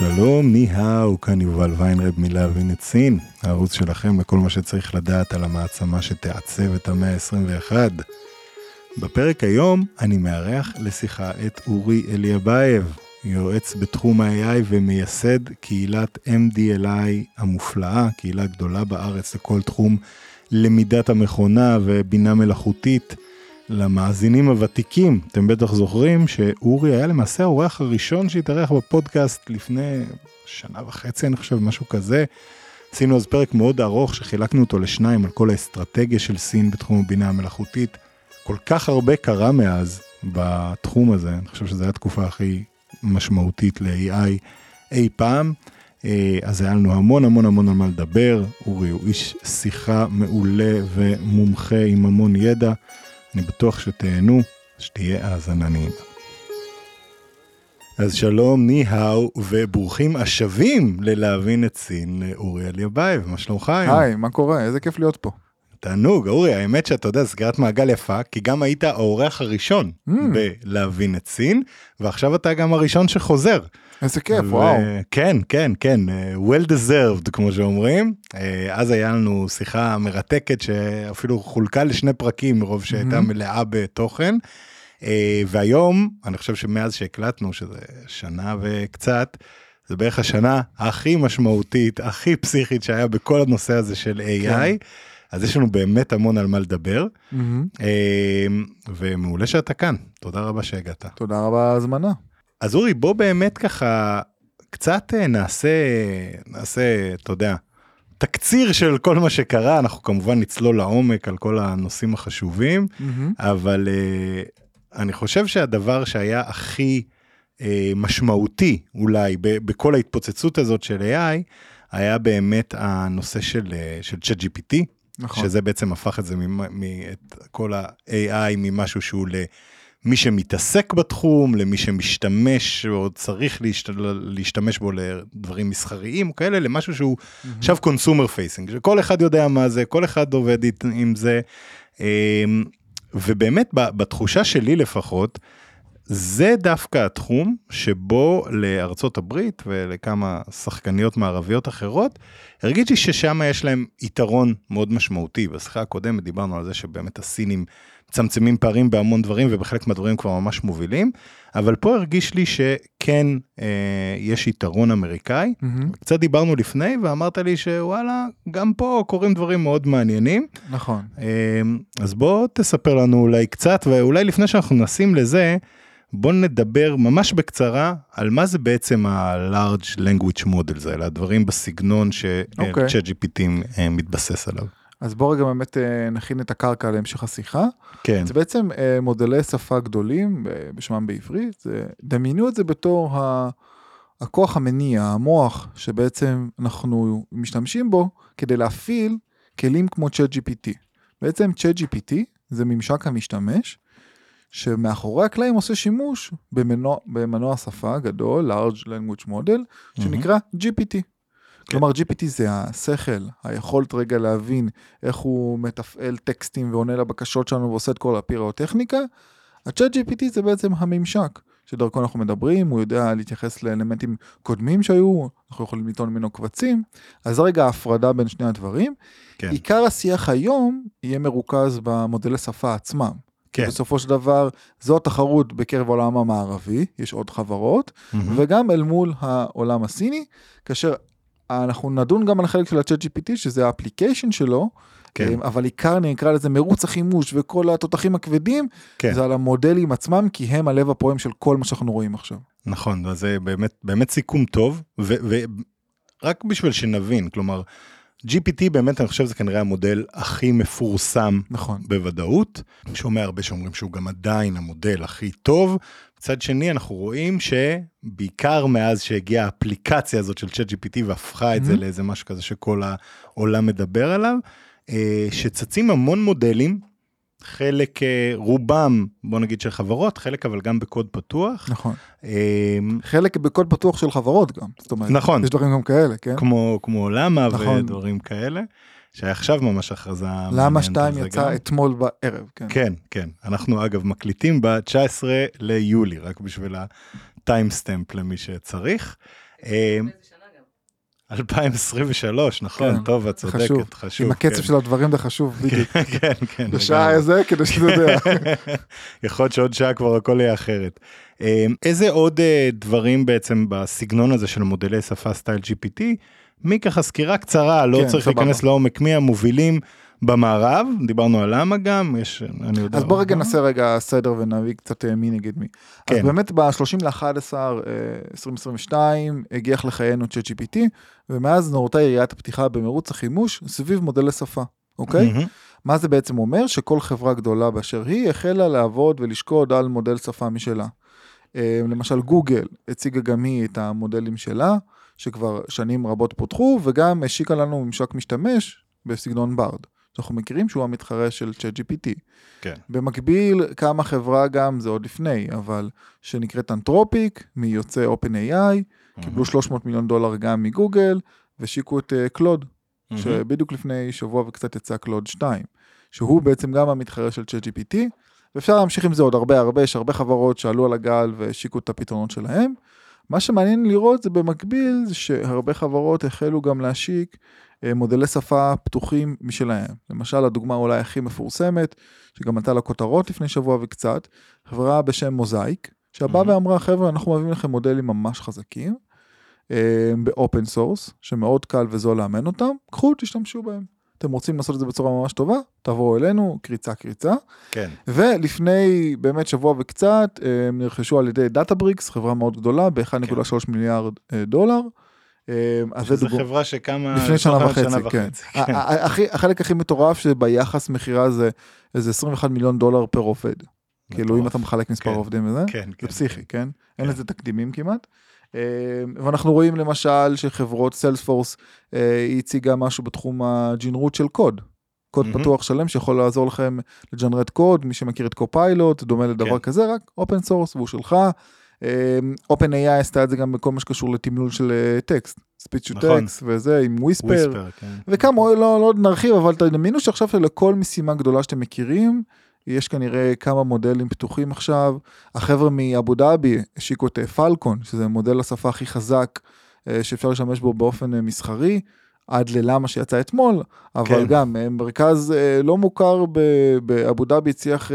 שלום, 你好, כאן יובל ויינרב מלהבין את סין, הערוץ שלכם לכל מה שצריך לדעת על המעצמה שתעצב את המאה ה-21. בפרק היום אני מארח לשיחה את אורי אליאבייב, יועץ בתחום ה-AI ומייסד קהילת MDLI המופלאה, קהילה גדולה בארץ לכל תחום למידת המכונה ובינה מלאכותית. למאזינים הוותיקים, אתם בטח זוכרים שאורי היה למעשה האורח הראשון שהתארח בפודקאסט לפני שנה וחצי, אני חושב, משהו כזה. עשינו אז פרק מאוד ארוך שחילקנו אותו לשניים על כל האסטרטגיה של סין בתחום הבינה המלאכותית. כל כך הרבה קרה מאז בתחום הזה, אני חושב שזו הייתה התקופה הכי משמעותית ל-AI אי פעם. אה, אז היה לנו המון המון המון על מה לדבר, אורי הוא איש שיחה מעולה ומומחה עם המון ידע. אני בטוח שתהנו, שתהיה האזנה נעימה. אז שלום, 你好, וברוכים השבים ללהבין את סין לאורי אליאבייב, מה שלומך היום? היי, מה קורה? איזה כיף להיות פה. תענוג, אורי, האמת שאתה יודע, סגירת מעגל יפה, כי גם היית האורח הראשון mm. בלהבין את סין, ועכשיו אתה גם הראשון שחוזר. איזה כיף, ו... וואו. כן, כן, כן, well deserved, כמו שאומרים. אה, אז היה לנו שיחה מרתקת שאפילו חולקה לשני פרקים מרוב שהייתה mm-hmm. מלאה בתוכן. אה, והיום, אני חושב שמאז שהקלטנו, שזה שנה וקצת, זה בערך השנה הכי משמעותית, הכי פסיכית שהיה בכל הנושא הזה של AI. כן. אז יש לנו באמת המון על מה לדבר, mm-hmm. ומעולה שאתה כאן, תודה רבה שהגעת. תודה רבה על ההזמנה. אז אורי, בוא באמת ככה קצת אה, נעשה, נעשה, אתה יודע, תקציר של כל מה שקרה, אנחנו כמובן נצלול לעומק על כל הנושאים החשובים, mm-hmm. אבל uh, אני חושב שהדבר שהיה הכי uh, משמעותי אולי ב- בכל ההתפוצצות הזאת של AI, היה באמת הנושא של, של ChatGPT, נכון. שזה בעצם הפך את זה, מ- מ- את כל ה-AI ממשהו שהוא ל... מי שמתעסק בתחום, למי שמשתמש או צריך להשת... להשתמש בו לדברים מסחריים כאלה, למשהו שהוא mm-hmm. עכשיו consumer facing, שכל אחד יודע מה זה, כל אחד עובד עם זה. אמ, ובאמת בתחושה שלי לפחות, זה דווקא התחום שבו לארצות הברית ולכמה שחקניות מערביות אחרות, הרגישתי ששם יש להם יתרון מאוד משמעותי. בשיחה הקודמת דיברנו על זה שבאמת הסינים מצמצמים פערים בהמון דברים ובחלק מהדברים כבר ממש מובילים, אבל פה הרגיש לי שכן אה, יש יתרון אמריקאי. Mm-hmm. קצת דיברנו לפני ואמרת לי שוואלה, גם פה קורים דברים מאוד מעניינים. נכון. אה, אז בוא תספר לנו אולי קצת, ואולי לפני שאנחנו נשים לזה, בוא נדבר ממש בקצרה על מה זה בעצם ה-large language models האלה, הדברים בסגנון ש-ChatGPT okay. אה, מתבסס עליו. אז בוא רגע באמת אה, נכין את הקרקע להמשך השיחה. כן. זה בעצם אה, מודלי שפה גדולים בשמם בעברית, זה, דמיינו את זה בתור ה... הכוח המניע, המוח, שבעצם אנחנו משתמשים בו כדי להפעיל כלים כמו ChatGPT. בעצם ChatGPT זה ממשק המשתמש, שמאחורי הקלעים עושה שימוש במנוע, במנוע שפה גדול, large language model, שנקרא GPT. כן. כלומר GPT זה השכל, היכולת רגע להבין איך הוא מתפעל טקסטים ועונה לבקשות שלנו ועושה את כל הפירוטכניקה. ה-chat GPT זה בעצם הממשק שדרכו אנחנו מדברים, הוא יודע להתייחס לאלמנטים קודמים שהיו, אנחנו יכולים לטעון ממנו קבצים, אז רגע ההפרדה בין שני הדברים. כן. עיקר השיח היום יהיה מרוכז במודלי שפה עצמם. כן. בסופו של דבר זו התחרות בקרב העולם המערבי, יש עוד חברות, mm-hmm. וגם אל מול העולם הסיני, כאשר אנחנו נדון גם על החלק של ה-chat GPT, שזה ה application שלו, כן. אה, אבל עיקר נקרא לזה מרוץ החימוש וכל התותחים הכבדים, כן. זה על המודלים עצמם, כי הם הלב הפועם של כל מה שאנחנו רואים עכשיו. נכון, וזה באמת, באמת סיכום טוב, ורק בשביל שנבין, כלומר, GPT באמת אני חושב זה כנראה המודל הכי מפורסם נכון בוודאות. שומע הרבה שאומרים שהוא גם עדיין המודל הכי טוב. מצד שני אנחנו רואים שבעיקר מאז שהגיעה האפליקציה הזאת של ChatGPT והפכה את mm-hmm. זה לאיזה משהו כזה שכל העולם מדבר עליו, אה, שצצים המון מודלים, חלק, אה, רובם, בוא נגיד של חברות, חלק אבל גם בקוד פתוח. נכון. אה, חלק בקוד פתוח של חברות גם. זאת אומרת, נכון. יש דברים גם כאלה, כן? כמו, כמו למה נכון. ודברים כאלה, שהיה עכשיו ממש הכרזה למה שתיים יצא גם. אתמול בערב, כן. כן, כן. אנחנו אגב מקליטים ב-19 ליולי, רק בשביל הטיימסטמפ למי שצריך. אה, 2023, נכון, כן, טוב, את חשוב. צודקת, חשוב. עם הקצב כן. של הדברים זה חשוב, בדיוק. כן, כן. בשעה. איזה, כדי שאתה יודע. יכול להיות שעוד שעה כבר הכל יהיה אחרת. אה, איזה עוד אה, דברים בעצם בסגנון הזה של מודלי שפה סטייל GPT? מי ככה סקירה קצרה, לא כן, צריך סבבה. להיכנס לעומק, מי המובילים במערב, דיברנו על למה גם, יש, אני יודע. אז בוא רגע? נעשה רגע סדר ונביא קצת אה, מי נגד מי. אז כן. באמת ב-30 ל-11 2022 הגיח לחיינו ChatGPT, ומאז נורתה יריית הפתיחה במרוץ החימוש סביב מודלי שפה, אוקיי? מהמם. מה זה בעצם אומר? שכל חברה גדולה באשר היא החלה לעבוד ולשקוד על מודל שפה משלה. אה, למשל גוגל הציגה גם היא את המודלים שלה, שכבר שנים רבות פותחו, וגם השיקה לנו ממשק משתמש בסגנון ברד, שאנחנו מכירים שהוא המתחרה של ChatGPT. כן. במקביל קמה חברה גם, זה עוד לפני, אבל שנקראת אנתרופיק, מיוצאי OpenAI, קיבלו 300 מיליון דולר גם מגוגל, והשיקו את קלוד, מהמם. שבדיוק לפני שבוע וקצת יצא קלוד 2, שהוא בעצם גם המתחרה של ChatGPT, ואפשר להמשיך עם זה עוד הרבה הרבה, יש הרבה חברות שעלו על הגל והשיקו את הפתרונות שלהם. מה שמעניין לראות זה במקביל, זה שהרבה חברות החלו גם להשיק אה, מודלי שפה פתוחים משלהם. למשל, הדוגמה אולי הכי מפורסמת, שגם עלתה לכותרות לפני שבוע וקצת, חברה בשם מוזאיק, שבאה Mhm. ואמרה, חבר'ה, אנחנו מביאים לכם מודלים ממש חזקים, אה, ב open source, שמאוד קל וזול לאמן אותם, קחו, תשתמשו בהם. אתם רוצים לעשות את זה בצורה ממש טובה, תבואו אלינו, קריצה קריצה. כן. ולפני באמת שבוע וקצת, אה, הם נרכשו על ידי Databricks, חברה מאוד גדולה, ב-1.3 מיליארד אה, דולר. אה, אז זו דוגמה. חברה שקמה לפני שנה לפני וחצי, כן. ה- הכי- החלק הכי מטורף שביחס מכירה זה איזה 21 מיליון דולר פר עובד. כאילו אם אתה מחלק מספר כן. עובדים וזה, כן, זה כן. פסיכי, כן? אין כן. לזה תקדימים כמעט. אה, ואנחנו רואים למשל שחברות סיילספורס היא הציגה משהו בתחום הג'ינרוט של קוד. קוד מהמם. פתוח שלם שיכול לעזור לכם לג'נרט קוד, מי שמכיר את קופיילוט, דומה לדבר כן. כזה, רק open source והוא שלך. OpenAI עשתה את זה גם בכל מה שקשור לתמלול של אה, טקסט, speech to נכון. טקסט וזה עם וויספר. כן. וכמה, לא, לא נרחיב, אבל תדמיינו שעכשיו שלכל משימה גדולה שאתם מכירים, יש כנראה כמה מודלים פתוחים עכשיו. החבר'ה מאבו דאבי השיקו את אה, פלקון, שזה מודל השפה הכי חזק אה, שאפשר להשתמש בו באופן אה, מסחרי, עד ללמה שיצא אתמול, אבל כן. גם מרכז לא מוכר באבו דאבי הצליח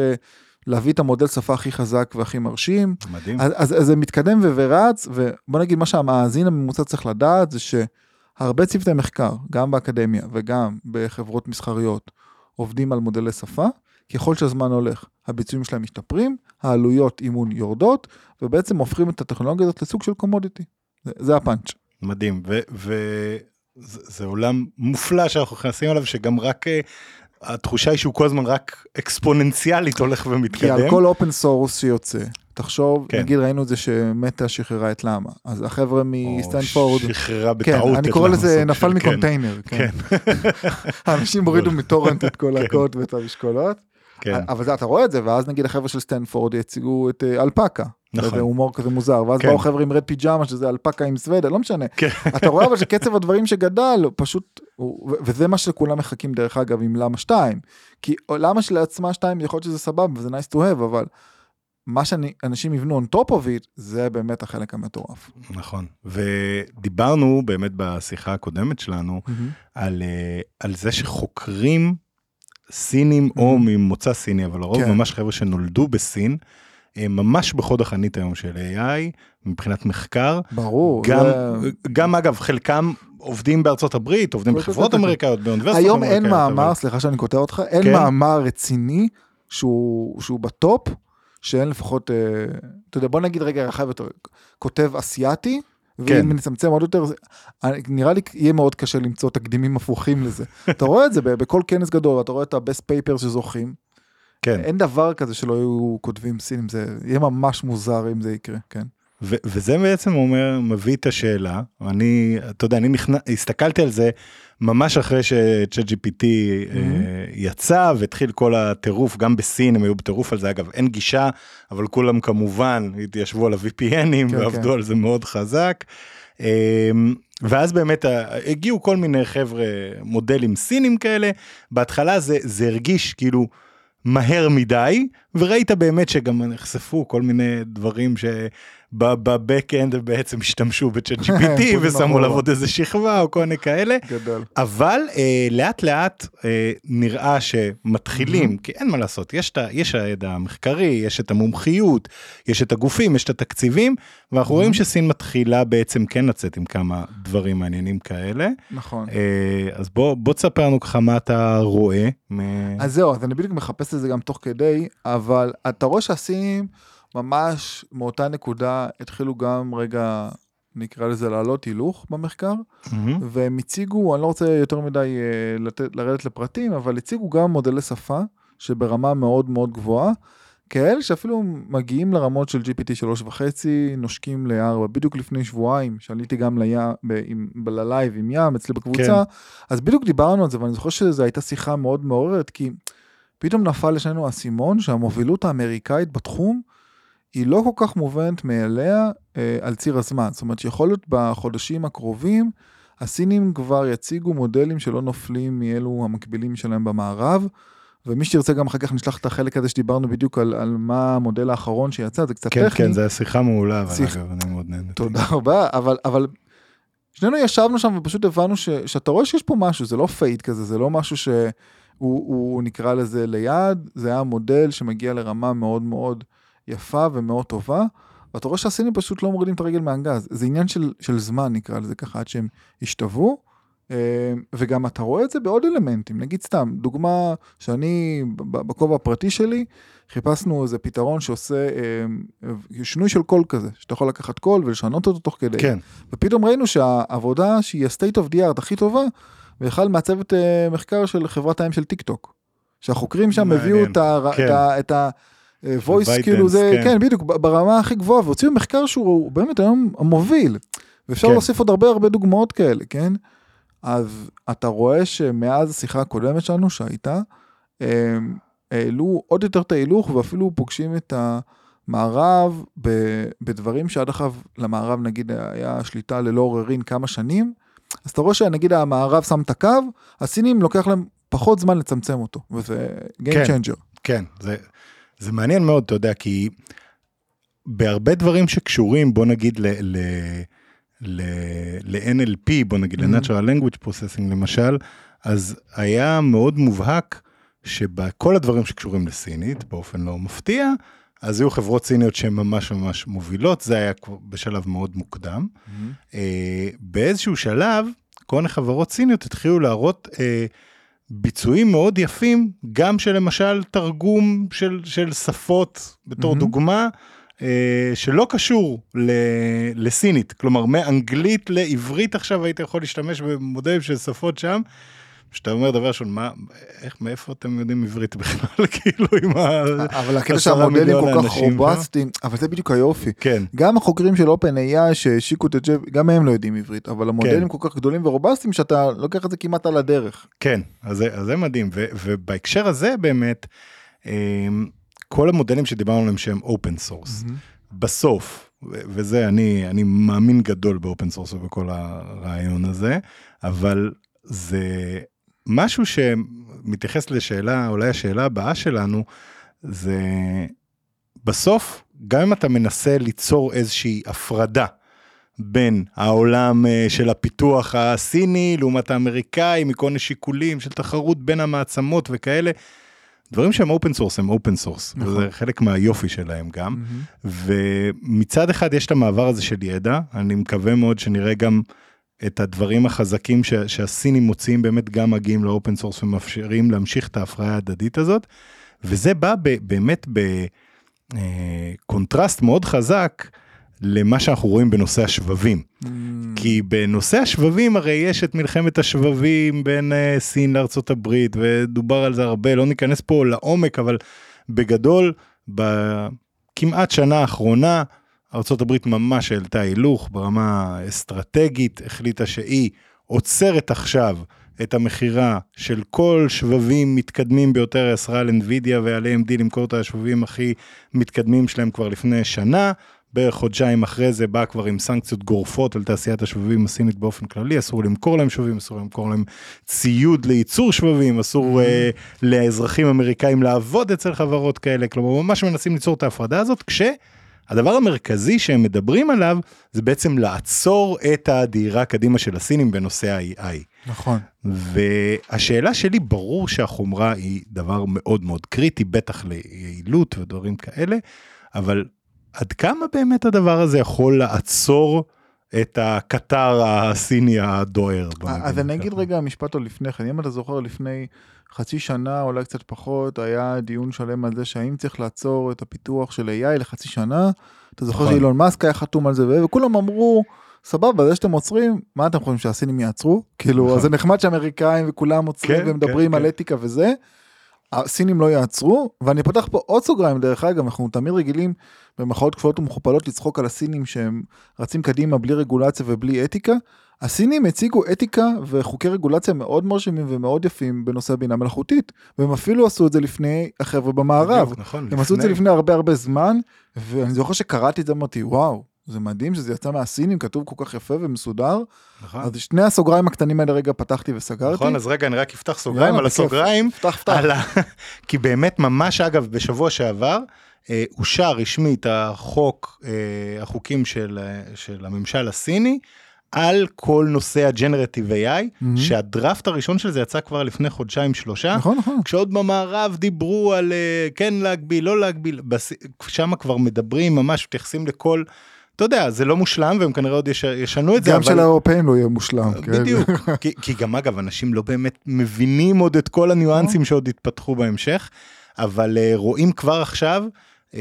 להביא את המודל שפה הכי חזק והכי מרשים. מדהים. אז, אז, אז זה מתקדם ו- ורץ, ובוא נגיד מה שהמאזין הממוצע צריך לדעת זה שהרבה צוותי מחקר, גם באקדמיה וגם בחברות מסחריות, עובדים על מודלי שפה. ככל שהזמן הולך, הביצועים שלהם משתפרים, העלויות אימון יורדות, ובעצם הופכים את הטכנולוגיה הזאת לסוג של commodity. זה, זה הפאנץ'. מדהים, וזה זה עולם מופלא שאנחנו נכנסים אליו, שגם רק, אה, התחושה היא שהוא כל הזמן רק אקספוננציאלית הולך כי ומתקדם. על כל open source שיוצא, תחשוב, כן. נגיד ראינו את זה שמטה שחררה את לאמה, אז החבר'ה או מסטנפורד, שחררה כן, בטעות. אני את קורא לזה נפל של- כן. מקונטיינר, כן. האנשים הורידו מטורנט את כל כן. הקוד ואת המשקולות, כן, אבל זה, אתה רואה את זה, ואז נגיד החבר'ה של סטנפורד יציגו את אה, אלפקה. נכון. זה הומור כזה מוזר, ואז כן. באו חבר'ה עם רד פיג'מה שזה אלפקה עם סוודה, לא משנה. כן. אתה רואה אבל שקצב הדברים שגדל, פשוט, וזה מה שכולם מחכים דרך אגב עם למה 2. כי למה שלעצמה 2 יכול להיות שזה סבבה וזה nice to have, אבל מה שאנשים יבנו on top of it, זה באמת החלק המטורף. נכון. ודיברנו באמת בשיחה הקודמת שלנו על, אה, על זה שחוקרים סינים או Mhm. ממוצא סיני, אבל לרוב כן. ממש חבר'ה שנולדו בסין, הם ממש בחוד החנית היום של AI מבחינת מחקר. ברור. גם, זה- גם אגב חלקם עובדים בארצות הברית, עובדים בחברות אמריקאיות, באוניברסיטות היום. אין מאמר, אבל- סליחה שאני קוטע אותך, אין כן. מאמר רציני שהוא, שהוא בטופ, שאין לפחות, אה, אתה יודע, בוא נגיד רגע רחב יותר, כותב אסיאתי, ואם כן. נצמצם עוד יותר, נראה לי יהיה מאוד קשה למצוא תקדימים הפוכים לזה. אתה רואה את זה בכל כנס גדול, אתה רואה את ה-best paper שזוכים, כן. אין דבר כזה שלא יהיו כותבים סינים, זה יהיה ממש מוזר אם זה יקרה, כן. ו- וזה בעצם אומר, מביא את השאלה, אני, אתה יודע, אני נכנ... הסתכלתי על זה ממש אחרי ש-ChatGPT mm-hmm. אה, יצא והתחיל כל הטירוף, גם בסין הם היו בטירוף על זה, אגב, אין גישה, אבל כולם כמובן התיישבו על ה-VPNים כן, ועבדו כן. על זה מאוד חזק. אה, ואז באמת אה, הגיעו כל מיני חבר'ה, מודלים סינים כאלה, בהתחלה זה, זה הרגיש כאילו מהר מדי, וראית באמת שגם נחשפו כל מיני דברים ש... בבק-אנד בעצם השתמשו בצ'אט GPT ושמו עליו עוד איזה שכבה או כל מיני כאלה. גדול. אבל אה, לאט לאט אה, נראה שמתחילים, כי אין מה לעשות, יש, את, יש הידע המחקרי, יש את המומחיות, יש את הגופים, יש את התקציבים, ואנחנו רואים שסין מתחילה בעצם כן לצאת עם כמה דברים מעניינים כאלה. נכון. אה, אז בוא, בוא תספר לנו ככה מה אתה רואה. אז זהו, אז אני בדיוק מחפש את זה גם תוך כדי, אבל אתה רואה שהסינים... ממש מאותה נקודה התחילו גם רגע, נקרא לזה לעלות הילוך במחקר, mm-hmm. והם הציגו, אני לא רוצה יותר מדי uh, לתת, לרדת לפרטים, אבל הציגו גם מודלי שפה שברמה מאוד מאוד גבוהה, כאלה שאפילו מגיעים לרמות של GPT 3.5, נושקים ל-4. בדיוק לפני שבועיים, שעליתי גם ללייב עם ים אצלי בקבוצה, כן. אז בדיוק דיברנו על זה, ואני זוכר שזו הייתה שיחה מאוד מעוררת, כי פתאום נפל לשנינו האסימון שהמובילות האמריקאית בתחום, היא לא כל כך מובנת מאליה אה, על ציר הזמן. זאת אומרת שיכול להיות בחודשים הקרובים, הסינים כבר יציגו מודלים שלא נופלים מאלו המקבילים שלהם במערב. ומי שתרצה גם אחר כך נשלח את החלק הזה שדיברנו בדיוק על, על מה המודל האחרון שיצא, זה קצת כן, טכני. כן, כן, זו שיחה מעולה, אבל שיח... אגב, אני מאוד נהנה. תודה רבה, אבל, אבל שנינו ישבנו שם ופשוט הבנו ש, שאתה רואה שיש פה משהו, זה לא fight כזה, זה לא משהו שהוא נקרא לזה ליד, זה היה מודל שמגיע לרמה מאוד מאוד יפה ומאוד טובה, ואתה רואה שהסינים פשוט לא מורידים את הרגל מהגז. זה עניין של, של זמן, נקרא לזה ככה, עד שהם ישתוו. אה, וגם אתה רואה את זה בעוד אלמנטים, נגיד סתם, דוגמה שאני, בכובע הפרטי שלי, חיפשנו איזה פתרון שעושה אה, שינוי של קול כזה, שאתה יכול לקחת קול ולשנות אותו תוך כדי. כן. ופתאום ראינו שהעבודה שהיא ה-state of the art הכי טובה, בכלל מעצבת אה, מחקר של חברת האם של טיק טוק. שהחוקרים שם הביאו את, ה, כן. את, ה, את ה... voice אה, כאילו זה, כן. כן בדיוק ברמה הכי גבוהה והוציאו מחקר שהוא באמת היום המוביל ואפשר כן. להוסיף עוד הרבה הרבה דוגמאות כאלה כן. אז אתה רואה שמאז השיחה הקודמת שלנו שהייתה העלו עוד יותר את ההילוך ואפילו פוגשים את המערב בדברים שעד עכשיו למערב נגיד היה שליטה ללא עוררין כמה שנים. אז אתה רואה שנגיד המערב שם את הקו הסינים לוקח להם פחות זמן לצמצם אותו וזה Game כן, Changer. כן, זה, זה מעניין מאוד, אתה יודע, כי בהרבה דברים שקשורים, בוא נגיד ל-NLP, בוא נגיד mm-hmm. ל-Natural Language Processing למשל, אז היה מאוד מובהק שבכל הדברים שקשורים לסינית, באופן לא מפתיע, אז היו חברות סיניות שהן ממש ממש מובילות, זה היה בשלב מאוד מוקדם. Mm-hmm. באיזשהו שלב, כל מיני חברות סיניות התחילו להראות אה, ביצועים מאוד יפים, גם של למשל תרגום של, של שפות בתור mm-hmm. דוגמה, אה, שלא קשור ל, לסינית, כלומר מאנגלית לעברית עכשיו היית יכול להשתמש במודלים של שפות שם. שאתה אומר דבר ראשון, מה, איך, מאיפה אתם יודעים עברית בכלל, כאילו עם ה... אבל הקטע שהמודלים כל כך רובסטיים, אבל זה בדיוק היופי. כן. גם החוקרים של OpenAI שהשיקו את הג'ב, גם הם לא יודעים עברית, אבל המודלים כן. כל כך גדולים ורובסטיים שאתה לוקח את זה כמעט על הדרך. כן, אז זה, מדהים, ובהקשר הזה באמת, אמ, כל המודלים שדיברנו עליהם שהם open source. בסוף, וזה אני, אני מאמין גדול ב open source ובכל הרעיון הזה, אבל זה משהו שמתייחס לשאלה, אולי השאלה הבאה שלנו, זה בסוף, גם אם אתה מנסה ליצור איזושהי הפרדה בין העולם אה, של הפיתוח הסיני לעומת האמריקאי, מכל מיני שיקולים של תחרות בין המעצמות וכאלה, דברים שהם open source הם open source, נכון. וזה חלק מהיופי שלהם גם. Mm-hmm. ומצד אחד יש את המעבר הזה של ידע, אני מקווה מאוד שנראה גם את הדברים החזקים ש, שהסינים מוציאים באמת גם מגיעים ל open source ומאפשרים להמשיך את ההפריה ההדדית הזאת. וזה בא ב, באמת בקונטרסט אה, מאוד חזק למה שאנחנו רואים בנושא השבבים. Mm. כי בנושא השבבים הרי יש את מלחמת השבבים בין uh, סין לארצות הברית ודובר על זה הרבה, לא ניכנס פה לעומק, אבל בגדול, בכמעט שנה האחרונה, ארה"ב ממש העלתה הילוך ברמה אסטרטגית, החליטה שהיא עוצרת עכשיו את המכירה של כל שבבים מתקדמים ביותר, על NVIDIA ועל AMD למכור את השבבים הכי מתקדמים שלהם כבר לפני שנה. בערך חודשיים אחרי זה בא כבר עם סנקציות גורפות על תעשיית השבבים הסינית באופן כללי, אסור למכור להם שבבים, אסור למכור להם ציוד לייצור שבבים, אסור uh, לאזרחים אמריקאים לעבוד אצל חברות כאלה, כלומר ממש מנסים ליצור את ההפרדה הזאת, כשהדבר המרכזי שהם מדברים עליו זה בעצם לעצור את הדהירה קדימה של הסינים בנושא ה-AI. נכון. והשאלה שלי, ברור שהחומרה היא דבר מאוד מאוד קריטי, בטח ליעילות ודברים כאלה, אבל עד כמה באמת הדבר הזה יכול לעצור את הקטר הסיני הדוהר? נגיד אז אני אגיד. רגע משפט עוד לפני כן, אם אתה זוכר לפני חצי שנה, אולי קצת פחות, היה דיון שלם על זה שהאם צריך לעצור את הפיתוח של AI לחצי שנה. אתה זוכר נכון. שאילון מאסק היה חתום על זה, וכולם אמרו, סבבה, זה שאתם עוצרים, מה אתם חושבים שהסינים יעצרו? כאילו, נכון. אז זה נחמד שאמריקאים וכולם עוצרים כן, ומדברים כן, על כן. אתיקה וזה. הסינים לא יעצרו, ואני פותח פה עוד סוגריים דרך אגב, אנחנו תמיד רגילים במחאות כפולות ומכופלות לצחוק על הסינים שהם רצים קדימה בלי רגולציה ובלי אתיקה. הסינים הציגו אתיקה וחוקי רגולציה מאוד מרשימים ומאוד יפים בנושא בינה מלאכותית, והם אפילו עשו את זה לפני החבר'ה במערב. בדיוק, נכון, הם עשו את זה לפני הרבה הרבה זמן, ואני זוכר שקראתי את זה אמרתי וואו, זה מדהים שזה יצא מהסינים, כתוב כל כך יפה ומסודר. נכון. אז שני הסוגריים הקטנים האלה רגע פתחתי וסגרתי. נכון, אז רגע, אני רק אפתח סוגריים יאללה, על. הסוגריים. פתח פתח. על ה... כי באמת ממש אגב בשבוע שעבר אה, אושר רשמית החוק, אה, החוקים של, אה, של הממשל הסיני על כל נושא הג'נרטיב AI, מהמם. שהדראפט הראשון של זה יצא כבר לפני חודשיים שלושה. נכון נכון. כשעוד במערב דיברו על אה, כן להגביל, לא להגביל, בס... שם כבר מדברים, ממש מתייחסים לכל, אתה יודע, זה לא מושלם והם כנראה עוד יש... ישנו את זה, גם אבל... של האירופאים לא יהיה מושלם. כן. בדיוק, כי, כי גם אגב אנשים לא באמת מבינים עוד את כל הניואנסים שעוד יתפתחו בהמשך, אבל uh, רואים כבר עכשיו uh,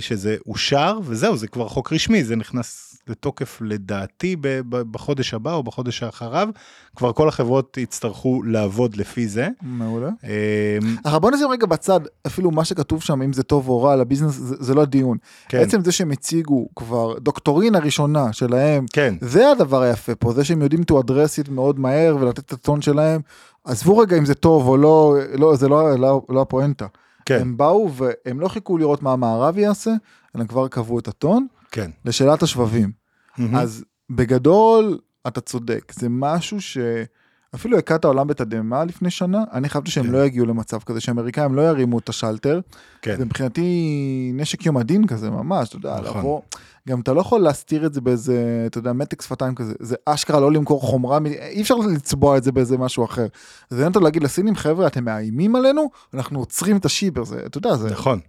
שזה אושר וזהו זה כבר חוק רשמי זה נכנס לתוקף לדעתי בחודש הבא או בחודש האחריו כבר כל החברות יצטרכו לעבוד לפי זה. מעולה. אה, אבל בוא נשים רגע בצד אפילו מה שכתוב שם אם זה טוב או רע זה, זה לא הדיון. כן, עצם זה שהם הציגו כבר דוקטורינה ראשונה שלהם כן, זה הדבר היפה פה זה שהם יודעים to address it מאוד מהר ולתת את הטון שלהם. עזבו רגע אם זה טוב או לא לא זה לא לא, לא הפואנטה. כן, הם באו והם לא חיכו לראות מה המערב יעשה אלא כבר קבעו את הטון כן. לשאלת השבבים. מהמם. אז בגדול אתה צודק זה משהו שאפילו הכה את העולם בתדהמה לפני שנה אני חשבתי שהם כן. לא יגיעו למצב כזה שאמריקאים לא ירימו את השלטר כן. זה מבחינתי נשק יום הדין כזה ממש אתה יודע נכון. לבוא גם אתה לא יכול להסתיר את זה באיזה אתה יודע מתק שפתיים כזה זה אשכרה לא למכור חומרה אי אפשר לצבוע את זה באיזה משהו אחר. זה עין אותו להגיד לסינים חבר'ה אתם מאיימים עלינו אנחנו עוצרים את השיבר זה אתה יודע זה נכון.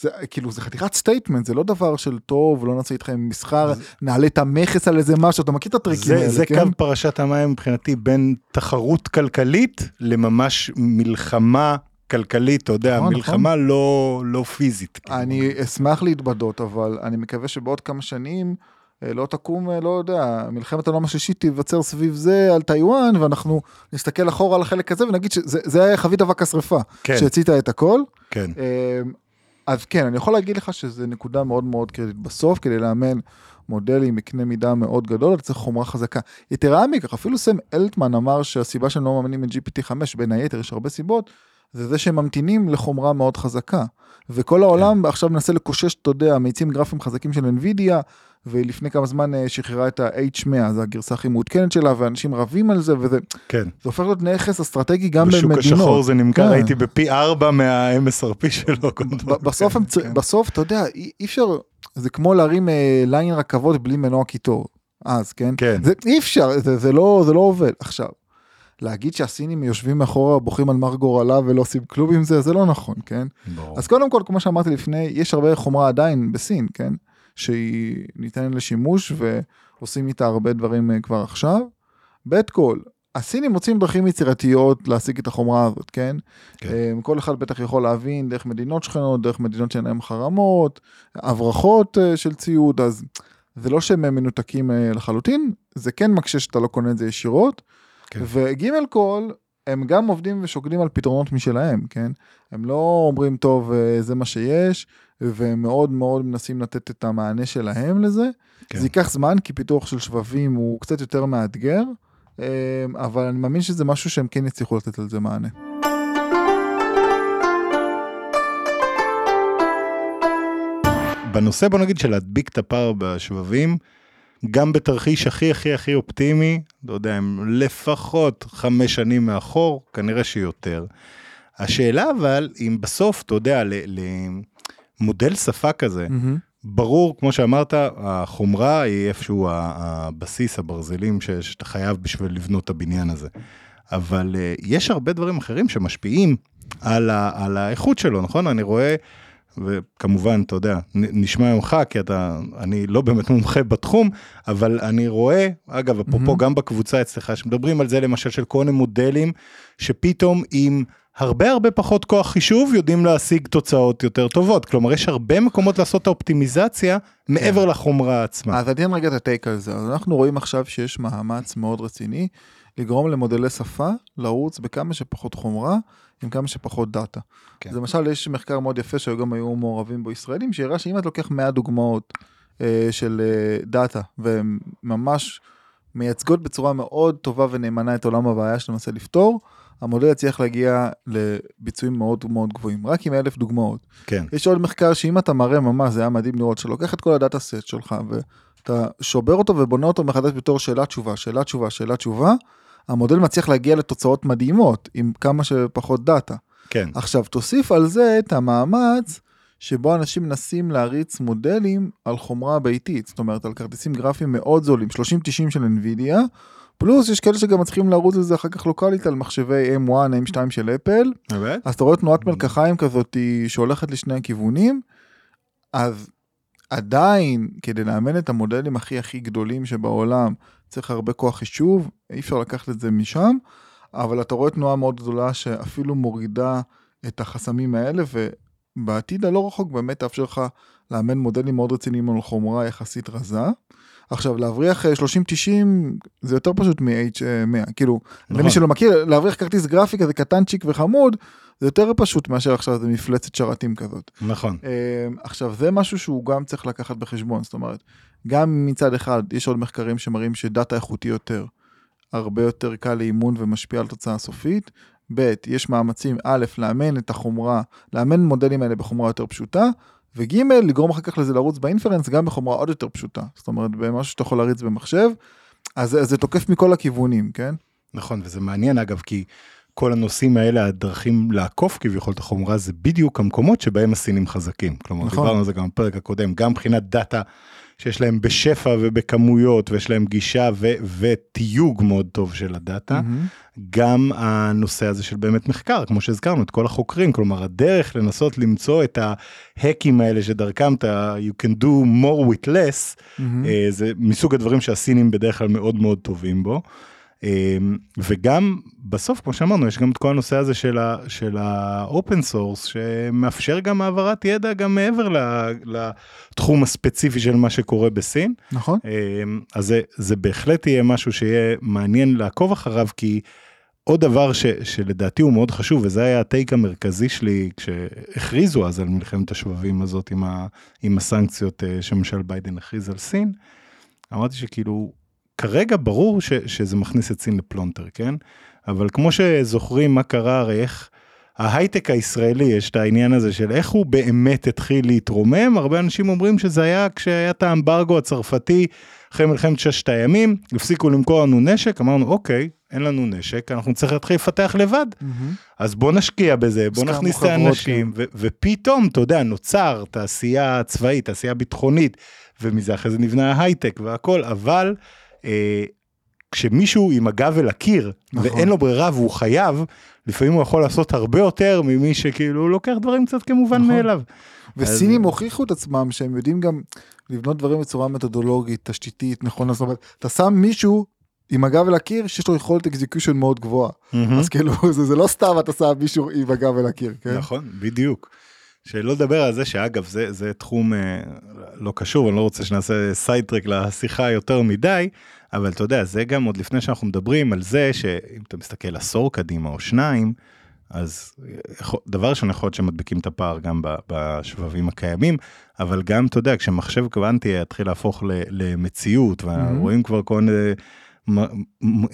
זה כאילו זה חתיכת statement זה לא דבר של טוב לא נעשה איתכם מסחר נעלה את המכס על איזה משהו אתה מכיר את הטריקים זה, האלה זה כן? קו פרשת המים מבחינתי בין תחרות כלכלית לממש מלחמה כלכלית, אתה יודע, נכון, מלחמה לא, לא פיזית. כאילו. אני אשמח להתבדות אבל אני מקווה שבעוד כמה שנים אה, לא תקום אה, לא יודע מלחמת העולם השלישית תיווצר סביב זה על טיוואן ואנחנו נסתכל אחורה על החלק הזה ונגיד שזה זה היה חבית אבק השרפה כן, שהציתה את הכל. כן, אה, אז כן אני יכול להגיד לך שזה נקודה מאוד מאוד קריטית בסוף כדי לאמן מודלים בקנה מידה מאוד גדול אתה צריך חומרה חזקה. יתרה מכך אפילו סם אלטמן אמר שהסיבה שהם לא מאמינים את GPT 5 בין היתר יש הרבה סיבות זה זה שהם ממתינים לחומרה מאוד חזקה. וכל העולם כן. עכשיו מנסה לקושש אתה יודע מאיצים גרפיים חזקים של NVIDIA ולפני כמה זמן אה, שחררה את ה-H100 זה הגרסה הכי מעודכנת שלה ואנשים רבים על זה וזה זה כן. הופך להיות נכס אסטרטגי גם בשוק במדינות. השחור זה נמכר, כן. הייתי בפי ארבע מה-MSRP שלו. בסוף, כן. בסוף אתה יודע אי אי אפשר זה כמו להרים אה, ליין רכבות בלי מנוע קיטור אז כן כן. זה אי אפשר זה, זה לא זה לא עובד עכשיו. להגיד שהסינים יושבים מאחורה בוכים על מר גורלה ולא עושים כלום עם זה זה לא נכון כן ברור. אז קודם כל כמו שאמרתי לפני יש הרבה חומרה עדיין בסין כן שהיא ניתנת לשימוש ועושים איתה הרבה דברים אה, כבר עכשיו. בית כל הסינים מוצאים דרכים יצירתיות להשיג את החומרה הזאת כן. כן. אה, כל אחד בטח יכול להבין דרך מדינות שכנות דרך מדינות שאין להם חרמות הברחות אה, של ציוד אז זה לא שהם מנותקים לחלוטין זה כן מקשה שאתה לא קונה את זה ישירות. כן. וג' כל הם גם עובדים ושוקדים על פתרונות משלהם כן הם לא אומרים טוב זה מה שיש והם מאוד מאוד מנסים לתת את המענה שלהם לזה. כן. זה ייקח זמן, כי פיתוח של שבבים הוא קצת יותר מאתגר, אה, אבל אני מאמין שזה משהו שהם כן יצליחו לתת על זה מענה. בנושא בוא נגיד של להדביק את הפער בשבבים, גם בתרחיש הכי הכי הכי אופטימי, לא יודע, הם לפחות חמש שנים מאחור, כנראה שיותר. השאלה אבל, אם בסוף, אתה יודע, ל- למודל שפה כזה, מהמם. ברור, כמו שאמרת, החומרה היא איפשהו הבסיס, הברזלים ש- שאתה חייב בשביל לבנות את הבניין הזה. אבל אה, יש הרבה דברים אחרים שמשפיעים על, ה- על האיכות שלו, נכון? אני רואה, וכמובן, אתה יודע, נשמע ממך, כי אתה, אני לא באמת מומחה בתחום, אבל אני רואה, אגב, אפרופו מהמם. גם בקבוצה אצלך, שמדברים על זה למשל של כל מיני מודלים, שפתאום עם הרבה הרבה פחות כוח חישוב יודעים להשיג תוצאות יותר טובות. כלומר, יש הרבה מקומות לעשות את האופטימיזציה מעבר לחומרה עצמה. אז אני אתן רגע את ה take על זה. אז אנחנו רואים עכשיו שיש מאמץ מאוד רציני לגרום למודלי שפה לרוץ בכמה שפחות חומרה, עם כמה שפחות data. כן. אז למשל יש מחקר מאוד יפה שגם היו מעורבים בו ישראלים, שהראה שאם את לוקח 100 דוגמאות אה, של אה, data, והן ממש מייצגות בצורה מאוד טובה ונאמנה את עולם הבעיה שאתה מנסה לפתור, המודל יצליח להגיע לביצועים מאוד מאוד גבוהים, רק עם אלף דוגמאות. כן, יש עוד מחקר שאם אתה מראה ממש, זה היה מדהים לראות, שלוקח את כל הדאטה סט שלך ואתה שובר אותו ובונה אותו מחדש בתור שאלה תשובה, שאלה תשובה, שאלה תשובה, המודל מצליח להגיע לתוצאות מדהימות עם כמה שפחות דאטה. כן, עכשיו תוסיף על זה את המאמץ שבו אנשים מנסים להריץ מודלים על חומרה ביתית, זאת אומרת על כרטיסים גרפיים מאוד זולים, 30-90 של NVIDIA, פלוס יש כאלה שגם מצליחים לרוץ את זה אחר כך לוקאלית על מחשבי M1, M2 של אפל, באמת? אז אתה רואה תנועת מלקחיים כזאת שהולכת לשני הכיוונים, אז עדיין כדי לאמן את המודלים הכי הכי גדולים שבעולם צריך הרבה כוח חישוב, אי אפשר לקחת את זה משם, אבל אתה רואה תנועה מאוד גדולה שאפילו מורידה את החסמים האלה, ובעתיד הלא רחוק באמת תאפשר לך לאמן מודלים מאוד רציניים על חומרה יחסית רזה. עכשיו להבריח אה, 30-90 זה יותר פשוט מ-H100, כאילו נכון. למי שלא מכיר, להבריח כרטיס גרפי כזה קטנצ'יק וחמוד, זה יותר פשוט מאשר עכשיו איזה מפלצת שרתים כזאת. נכון, אה, עכשיו זה משהו שהוא גם צריך לקחת בחשבון, זאת אומרת, גם מצד אחד יש עוד מחקרים שמראים שדאטה איכותי יותר, הרבה יותר קל לאימון ומשפיע על תוצאה סופית, ב', יש מאמצים א', לאמן את החומרה, לאמן מודלים האלה בחומרה יותר פשוטה, וג', לגרום אחר כך לזה לרוץ באינפרנס גם בחומרה עוד יותר פשוטה, זאת אומרת, במשהו שאתה יכול להריץ במחשב, אז זה- זה תוקף מכל הכיוונים, כן? נכון, וזה מעניין אגב, כי כל הנושאים האלה, הדרכים לעקוף כביכול את החומרה, זה בדיוק המקומות שבהם הסינים חזקים. כלומר, נכון. דיברנו על זה גם בפרק הקודם, גם מבחינת דאטה שיש להם בשפע ובכמויות, ויש להם גישה ו- ותיוג מאוד טוב של הדאטה. מהמם. גם הנושא הזה של באמת מחקר, כמו שהזכרנו, את כל החוקרים, כלומר הדרך לנסות למצוא את ה hackים האלה שדרכם אתה you can do more with less. אה, זה מסוג הדברים שהסינים בדרך כלל מאוד מאוד טובים בו. אה, וגם בסוף, כמו שאמרנו, יש גם את כל הנושא הזה של ה open source, שמאפשר גם העברת ידע גם מעבר לתחום הספציפי של מה שקורה בסין. נכון? אמ, אז זה, זה בהחלט יהיה משהו שיהיה מעניין לעקוב אחריו, כי עוד דבר ש, שלדעתי הוא מאוד חשוב, וזה היה ה take המרכזי שלי כשהכריזו אז על מלחמת השבבים הזאת עם, ה, עם הסנקציות אה, שממשל ביידן הכריז על סין, אמרתי שכאילו, כרגע ברור ש, שזה מכניס את סין לפלונטר, כן? אבל כמו שזוכרים מה קרה, הרי איך... ההייטק הישראלי יש את העניין הזה של איך הוא באמת התחיל להתרומם, הרבה אנשים אומרים שזה היה כשהיה את האמברגו הצרפתי אחרי מלחמת ששת הימים, הפסיקו למכור לנו נשק, אמרנו אוקיי, אין לנו נשק, אנחנו נצטרך להתחיל לפתח לבד, מהמם. אז בוא נשקיע בזה, בוא נכניס את האנשים, ו- ופתאום, אתה יודע, נוצר תעשייה צבאית, תעשייה ביטחונית, ומזה אחרי זה נבנה ההייטק והכל, אבל כשמישהו עם הגב אל הקיר, נכון. ואין לו ברירה והוא חייב, לפעמים הוא יכול לעשות הרבה יותר ממי שכאילו לוקח דברים קצת כמובן נכון. מאליו. וסינים אז- הוכיחו את עצמם שהם יודעים גם לבנות דברים בצורה מתודולוגית, תשתיתית, נכונה, זאת אומרת, אתה שם מישהו עם הגב אל הקיר שיש לו יכולת execution מאוד גבוהה, מהמם. אז כאילו זה, זה לא סתם אתה שם מישהו עם הגב אל הקיר, כן? נכון, בדיוק. שלא לדבר על זה שאגב זה, זה תחום אה, לא קשור, אני לא רוצה שנעשה sidetrack לשיחה יותר מדי, אבל אתה יודע, זה גם עוד לפני שאנחנו מדברים על זה שאם אתה מסתכל עשור קדימה או שניים, אז דבר ראשון יכול להיות שמדביקים את הפער גם בשבבים הקיימים, אבל גם, אתה יודע, כשמחשב קוונטי יתחיל להפוך למציאות, ורואים כבר כל מיני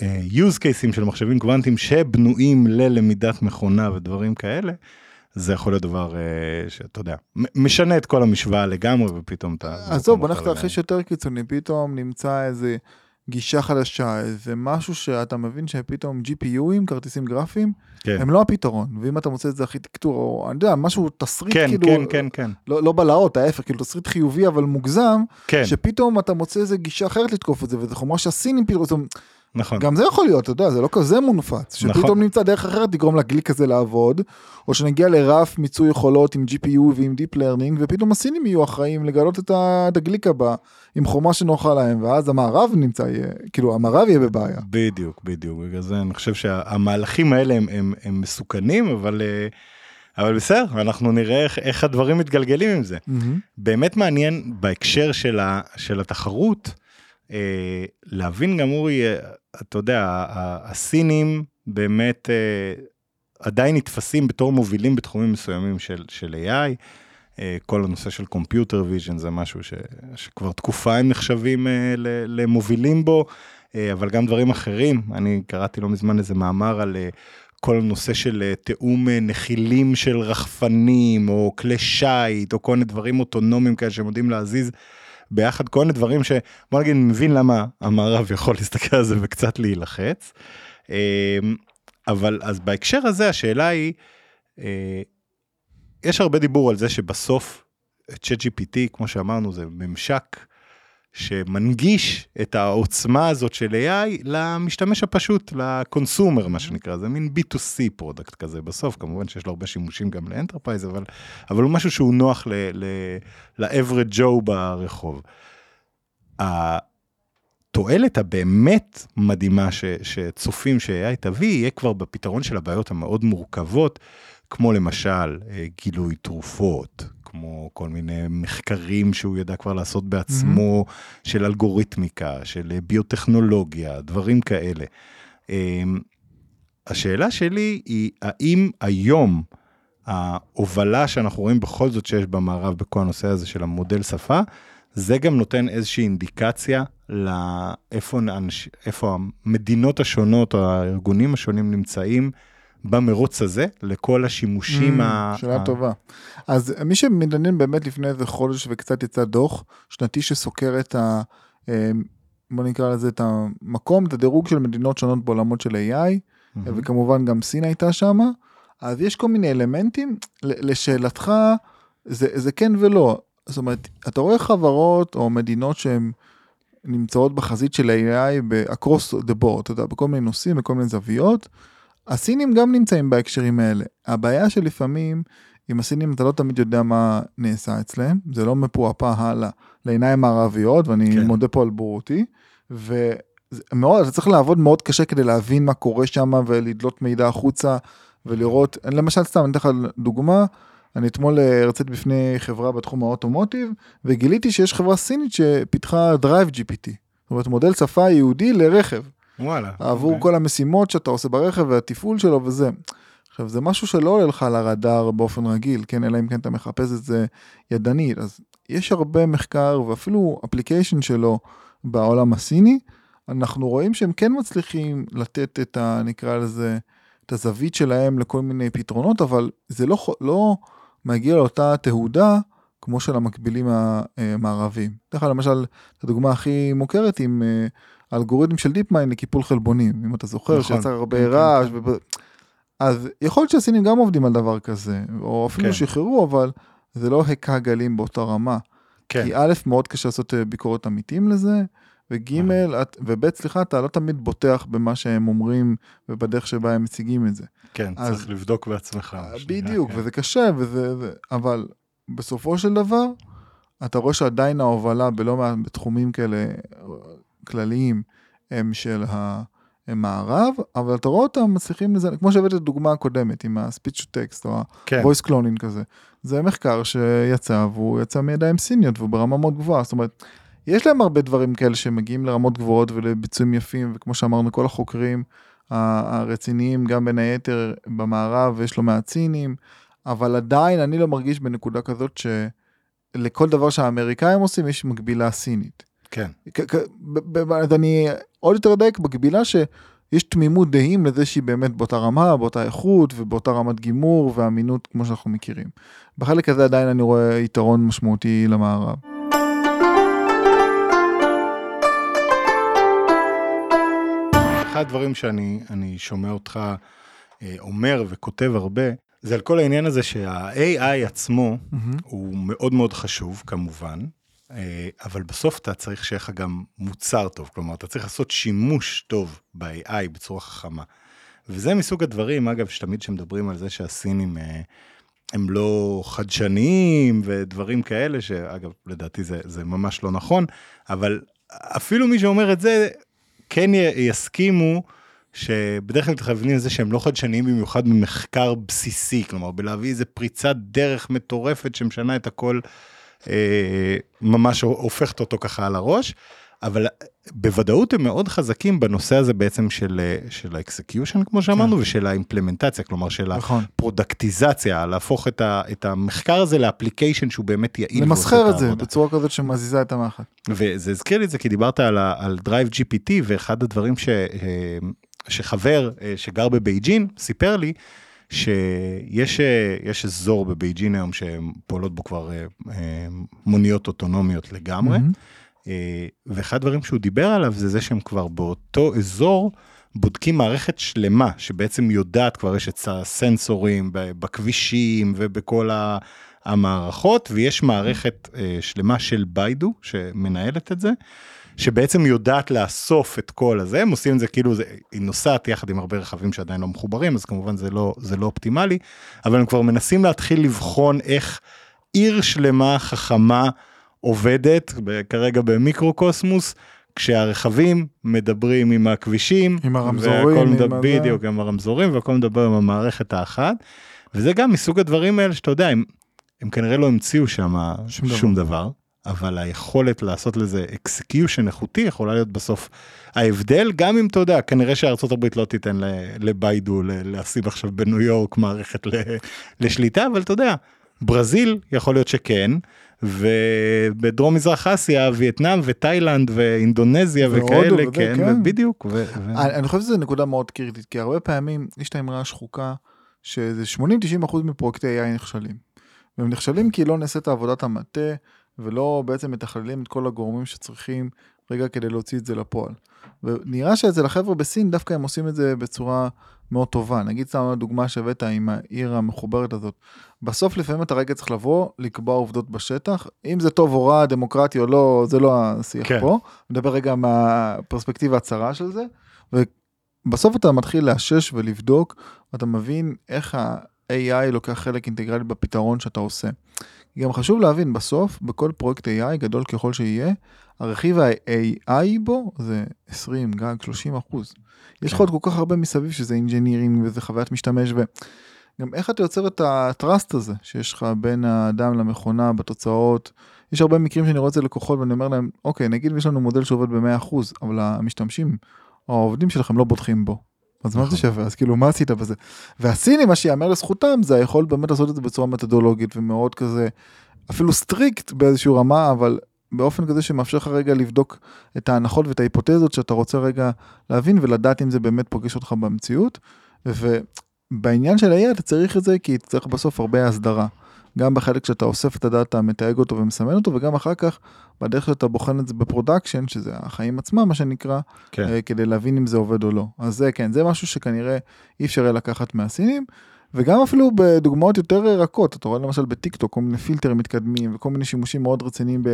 אה, use cases של מחשבים קוונטיים שבנויים ללמידת מכונה ודברים כאלה, זה יכול להיות דבר אה, שאתה יודע, משנה את כל המשוואה לגמרי, ופתאום אתה... עזוב, בוא נלך אחר לתרחיש יותר קיצוני, פתאום נמצא איזה גישה חדשה, איזה משהו שאתה מבין שפתאום GPUים, כרטיסים גרפיים, כן. הם לא הפתרון, ואם אתה מוצא איזה ארכיטקטורה, או אני יודע, משהו, תסריט כן, כאילו, כן, כן, כן, לא, לא בלהות, ההפך, כאילו תסריט חיובי אבל מוגזם, כן, שפתאום אתה מוצא איזה גישה אחרת לתקוף את זה, וזה חומרה שהסינים פתאום, זאת אומרת, נכון. גם זה יכול להיות, אתה יודע, זה לא כזה מונפץ, שפתאום נכון. נמצא דרך אחרת לגרום לגליק הזה לעבוד, או שנגיע לרף מיצוי יכולות עם GPU ועם Deep Learning, ופתאום הסינים יהיו אחראים לגלות את הגליק הבא, עם חומה שנוחה להם, ואז המערב נמצא, יהיה, כאילו המערב יהיה בבעיה. בדיוק, בדיוק, בגלל זה אני חושב שהמהלכים האלה הם, הם, הם מסוכנים, אבל, אה, אבל בסדר, אנחנו נראה איך, איך הדברים מתגלגלים עם זה. באמת מעניין בהקשר של, ה, של התחרות, להבין גם אורי, אה, אתה יודע, הסינים באמת אה, עדיין נתפסים בתור מובילים בתחומים מסוימים של, של AI. אה, כל הנושא של computer vision זה משהו ש, שכבר תקופה הם נחשבים אה, למובילים בו, אה, אבל גם דברים אחרים. אני קראתי לא מזמן איזה מאמר על אה, כל הנושא של אה, תיאום אה, נחילים של רחפנים, או כלי שיט, או כל מיני דברים אוטונומיים כאלה שהם יודעים להזיז ביחד, כל מיני דברים שבוא נגיד, אני מבין למה המערב יכול להסתכל על זה וקצת להילחץ. אה, אבל אז בהקשר הזה השאלה היא, אה, יש הרבה דיבור על זה שבסוף ChatGPT, כמו שאמרנו, זה ממשק שמנגיש את העוצמה הזאת של AI למשתמש הפשוט, ל consumer, מה שנקרא, זה מין B2C product כזה בסוף, כמובן שיש לו הרבה שימושים גם ל enterprise, אבל, אבל הוא משהו שהוא נוח ל-average Joe ברחוב. התועלת הבאמת מדהימה ש, שצופים ש-AI תביא, יהיה כבר בפתרון של הבעיות המאוד מורכבות, כמו למשל אה, גילוי תרופות, כמו כל מיני מחקרים שהוא ידע כבר לעשות בעצמו, mm-hmm. של אלגוריתמיקה, של אה, ביוטכנולוגיה, דברים כאלה. אה, השאלה שלי היא, האם היום ההובלה שאנחנו רואים בכל זאת שיש במערב בכל הנושא הזה של המודל שפה, זה גם נותן איזושהי אינדיקציה לאיפה המדינות השונות או הארגונים השונים נמצאים במרוץ הזה לכל השימושים Mm, ה... שאלה ה- טובה. אז מי שמתעניין באמת לפני איזה חודש וקצת יצא דוח שנתי שסוקר את ה... אה, בוא נקרא לזה את המקום, את הדירוג של מדינות שונות בעולמות של AI, מהמם. וכמובן גם סין הייתה שם, אז יש כל מיני אלמנטים, לשאלתך, זה, זה כן ולא. זאת אומרת, אתה רואה חברות או מדינות שהן נמצאות בחזית של AI ב-across the board, אתה יודע, בכל מיני נושאים, בכל מיני זוויות. הסינים גם נמצאים בהקשרים האלה. הבעיה שלפעמים, עם הסינים אתה לא תמיד יודע מה נעשה אצלם, זה לא מפועפע הלאה לעיניים מערביות, ואני כן. מודה פה על בורותי, ומאוד, אתה צריך לעבוד מאוד קשה כדי להבין מה קורה שם ולדלות מידע החוצה ולראות, למשל סתם, אני אתן לך דוגמה, אני אתמול אה, הרציתי בפני חברה בתחום האוטומוטיב, וגיליתי שיש חברה סינית שפיתחה Drive GPT, זאת אומרת מודל שפה ייעודי לרכב. וואלה. עבור אוקיי. כל המשימות שאתה עושה ברכב והתפעול שלו וזה. עכשיו זה משהו שלא עולה לך על הרדאר באופן רגיל, כן, אלא אם כן אתה מחפש את זה ידנית, אז יש הרבה מחקר ואפילו אפליקיישן שלו בעולם הסיני, אנחנו רואים שהם כן מצליחים לתת את ה... נקרא לזה, את הזווית שלהם לכל מיני פתרונות, אבל זה לא, לא מגיע לאותה תהודה כמו של המקבילים המערביים. אתן לך למשל, הדוגמה הכי מוכרת עם אה, האלגוריתם של דיפ מיין לקיפול חלבונים, אם אתה זוכר, נכון. שיצר הרבה כן, כן, רעש. כן. וב- אז יכול להיות שהסינים גם עובדים על דבר כזה, או אפילו כן. שחררו, אבל זה לא הכה גלים באותה רמה. כן. כי א', מאוד קשה לעשות אה, ביקורת אמיתיים לזה, וג', את- וב', סליחה, אתה לא תמיד בוטח במה שהם אומרים ובדרך שבה הם מציגים את זה. כן, אז- צריך לבדוק בעצמך. שנקרא, בדיוק, כן. וזה קשה, וזה, זה, אבל בסופו של דבר, אתה רואה שעדיין ההובלה בלא מעט בתחומים כאלה אה, כלליים הם של המערב, אבל אתה רואה אותם מצליחים לזה, כמו שהבאת את הדוגמה הקודמת עם ה-speech to text או כן, ה-voice cloning כזה. זה מחקר שיצא והוא יצא מידיים סיניות והוא ברמה מאוד גבוהה, זאת אומרת, יש להם הרבה דברים כאלה שמגיעים לרמות גבוהות ולביצועים יפים, וכמו שאמרנו, כל החוקרים הרציניים גם בין היתר במערב, ויש לא מעט סינים, אבל עדיין אני לא מרגיש בנקודה כזאת שלכל דבר שהאמריקאים עושים יש מקבילה סינית. כן. אז אני עוד יותר דייק בקבילה שיש תמימות דעים לזה שהיא באמת באותה רמה, באותה איכות ובאותה רמת גימור ואמינות כמו שאנחנו מכירים. בחלק הזה עדיין אני רואה יתרון משמעותי למערב. אחד הדברים שאני אני שומע אותך אה, אומר וכותב הרבה, זה על כל העניין הזה שה-AI עצמו הוא מאוד מאוד חשוב כמובן, אבל בסוף אתה צריך שיהיה לך גם מוצר טוב, כלומר אתה צריך לעשות שימוש טוב ב-AI בצורה חכמה. וזה מסוג הדברים, אגב, שתמיד כשמדברים על זה שהסינים אה, הם לא חדשניים ודברים כאלה, שאגב, לדעתי זה, זה ממש לא נכון, אבל אפילו מי שאומר את זה, כן יסכימו שבדרך כלל מתכוונים לזה שהם לא חדשניים במיוחד במחקר בסיסי, כלומר בלהביא איזה פריצת דרך מטורפת שמשנה את הכל, אה, ממש הופכת אותו ככה על הראש, אבל בוודאות הם מאוד חזקים בנושא הזה בעצם של, אה, של ה execution כמו שאמרנו, ושל האימפלמנטציה, כלומר של נכון. הפרודקטיזציה, להפוך את, ה, את המחקר הזה ל application שהוא באמת יעיל. למסחר את זה העבודה. בצורה כזאת שמזיזה את המחט. וזה הזכיר לי את זה כי דיברת על, ה- על Drive GPT ואחד הדברים ש, אה, שחבר אה, שגר בבייג'ין סיפר לי שיש אה, יש אזור בבייג'ין היום שפועלות בו כבר אה, אה, מוניות אוטונומיות לגמרי. ואחד הדברים שהוא דיבר עליו זה זה שהם כבר באותו אזור בודקים מערכת שלמה שבעצם יודעת כבר יש את הסנסורים בכבישים ובכל ה- המערכות ויש מערכת אה, שלמה של ביידו שמנהלת את זה. שבעצם יודעת לאסוף את כל הזה, הם עושים את זה כאילו, זה, היא נוסעת יחד עם הרבה רכבים שעדיין לא מחוברים, אז כמובן זה לא, זה לא אופטימלי, אבל הם כבר מנסים להתחיל לבחון איך עיר שלמה חכמה עובדת, כרגע במיקרוקוסמוס, כשהרכבים מדברים עם הכבישים, עם הרמזורים, עם מדבר, הזה. בדיוק, עם הרמזורים, והכל מדבר עם המערכת האחת, וזה גם מסוג הדברים האלה שאתה יודע, הם, הם כנראה לא המציאו שם שום שום, דבר. דבר, אבל היכולת לעשות לזה execution איכותי יכולה להיות בסוף ההבדל, גם אם אתה יודע, כנראה הברית לא תיתן לביידו ל- לשים עכשיו בניו יורק מערכת לשליטה, אבל אתה יודע, ברזיל יכול להיות שכן, ובדרום מזרח אסיה, וייטנאם ותאילנד ואינדונזיה וכאלה, וזה, כן, כן. ובדיוק. ו- ו- אני חושב שזו נקודה מאוד קריטית, כי הרבה פעמים יש את האמרה השחוקה, שזה 80-90% מפרויקטי AI נכשלים. והם נכשלים כי לא נעשית עבודת המטה, ולא בעצם מתכללים את כל הגורמים שצריכים רגע כדי להוציא את זה לפועל. ונראה שאצל החבר'ה בסין דווקא הם עושים את זה בצורה מאוד טובה. נגיד סתם הדוגמה שהבאת עם העיר המחוברת הזאת. בסוף לפעמים אתה רגע צריך לבוא, לקבוע עובדות בשטח. אם זה טוב או רע, דמוקרטי או לא, זה לא השיח כן. פה. נדבר רגע מהפרספקטיבה הצרה של זה. ובסוף אתה מתחיל לאשש ולבדוק, ואתה מבין איך ה-AI לוקח חלק אינטגרלי בפתרון שאתה עושה. גם חשוב להבין, בסוף, בכל פרויקט AI, גדול ככל שיהיה, הרכיב ה-AI בו זה 20, גג 30 אחוז. יש לך כן. עוד כל כך הרבה מסביב שזה engineering וזה חוויית משתמש וגם איך אתה יוצר את ה trust הזה שיש לך בין האדם למכונה בתוצאות. יש הרבה מקרים שאני רואה את זה לקוחות ואני אומר להם, אוקיי, נגיד יש לנו מודל שעובד ב-100 אחוז, אבל המשתמשים או העובדים שלכם לא בוטחים בו. אז מה זה נכון. שווה? אז כאילו, מה עשית בזה? והסינים, מה שיאמר לזכותם, זה היכולת באמת לעשות את זה בצורה מתודולוגית ומאוד כזה, אפילו strict באיזושהי רמה, אבל באופן כזה שמאפשר לך רגע לבדוק את ההנחות ואת ההיפותזות שאתה רוצה רגע להבין ולדעת אם זה באמת פוגש אותך במציאות. ובעניין של ה-AI אתה צריך את זה כי צריך בסוף הרבה הסדרה. גם בחלק שאתה אוסף את הדאטה, מתייג אותו ומסמן אותו, וגם אחר כך בדרך שאתה בוחן את זה ב production, שזה החיים עצמם מה שנקרא, כן. אה, כדי להבין אם זה עובד או לא. אז זה כן, זה משהו שכנראה אי אפשר יהיה לקחת מהסינים, וגם אפילו בדוגמאות יותר רכות, אתה רואה למשל בטיק טוק כל מיני פילטרים מתקדמים וכל מיני שימושים מאוד רציניים ב...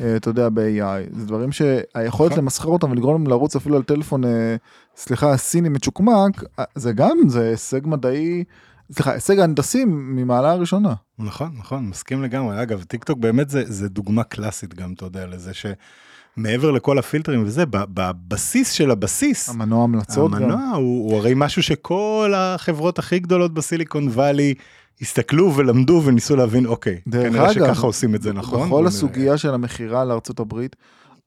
אה, אתה יודע, ב-AI, זה דברים שהיכולת נכון. למסחר אותם ולגרום להם לרוץ אפילו על טלפון, אה, סליחה, סיני מצ'וקמק, זה גם, זה הישג מדעי, סליחה, הישג הנדסי ממעלה הראשונה. נכון, נכון, מסכים לגמרי. אגב, טיק טוק באמת זה, זה דוגמה קלאסית גם, אתה יודע, לזה שמעבר לכל הפילטרים וזה, בבסיס של הבסיס, המנוע המלצות גם. המנוע הוא, הוא הרי משהו שכל החברות הכי גדולות בסיליקון וואלי הסתכלו ולמדו וניסו להבין, אוקיי, כנראה אגב, שככה עושים את זה נכון. בכל. הסוגיה של המכירה לארצות הברית,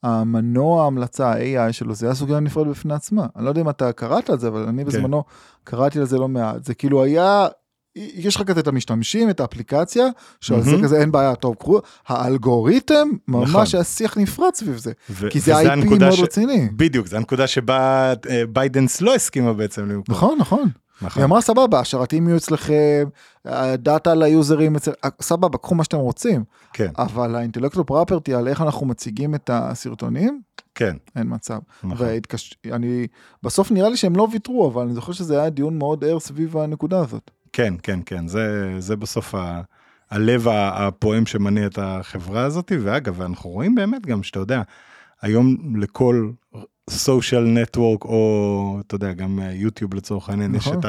המנוע ההמלצה, ה-AI שלו, זה היה סוגיה נפרדת בפני עצמה. אני לא יודע אם אתה קראת על זה, אבל אני בזמנו קראתי על זה לא מעט. זה כאילו היה, יש לך כזה את המשתמשים, את האפליקציה, שעל זה מהמם. כזה אין בעיה, טוב, קחו, האלגוריתם, נכון. ממש היה שיח נפרד סביב זה. כי זה IP מאוד רציני. בדיוק, זו הנקודה שבה אה, בייטדאנס לא הסכימה בעצם. נכון, נכון. נכון. היא אמרה סבבה, השרתים יהיו אצלכם, הדאטה ליוזרים, אצל- סבבה, קחו מה שאתם רוצים, כן, אבל האינטלקטור פרופרטי על איך אנחנו מציגים את הסרטונים, כן, אין מצב. נכון. והתקש... אני, בסוף נראה לי שהם לא ויתרו, אבל אני זוכר שזה היה דיון מאוד ער סביב הנקודה הזאת. כן, כן, כן, זה, זה בסוף ה, הלב הפועם שמניע את החברה הזאת, ואגב, אנחנו רואים באמת גם שאתה יודע, היום לכל סושיאל נטוורק, או אתה יודע, גם יוטיוב לצורך העניין, יש נכון. את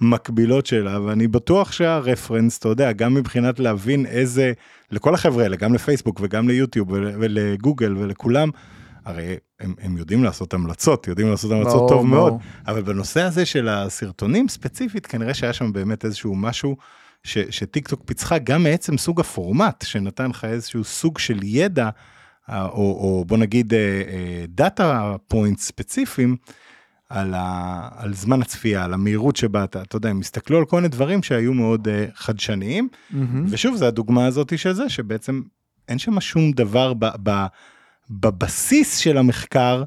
המקבילות שלה, ואני בטוח שהרפרנס, אתה יודע, גם מבחינת להבין איזה, לכל החבר'ה האלה, גם לפייסבוק וגם ליוטיוב ול- ולגוגל ולכולם, הרי הם, הם יודעים לעשות המלצות, יודעים לעשות המלצות ברור, טוב מאוד, ברור. אבל בנושא הזה של הסרטונים ספציפית, כנראה שהיה שם באמת איזשהו משהו ש, שטיק טוק פיצחה גם מעצם סוג הפורמט, שנתן לך איזשהו סוג של ידע, אה, או, או בוא נגיד data point ספציפיים, על, ה, על זמן הצפייה, על המהירות שבה אתה, אתה יודע, הם הסתכלו על כל מיני דברים שהיו מאוד אה, חדשניים, מהמם. ושוב, זה הדוגמה הזאת של זה, שבעצם אין שם שום דבר ב, ב, בבסיס של המחקר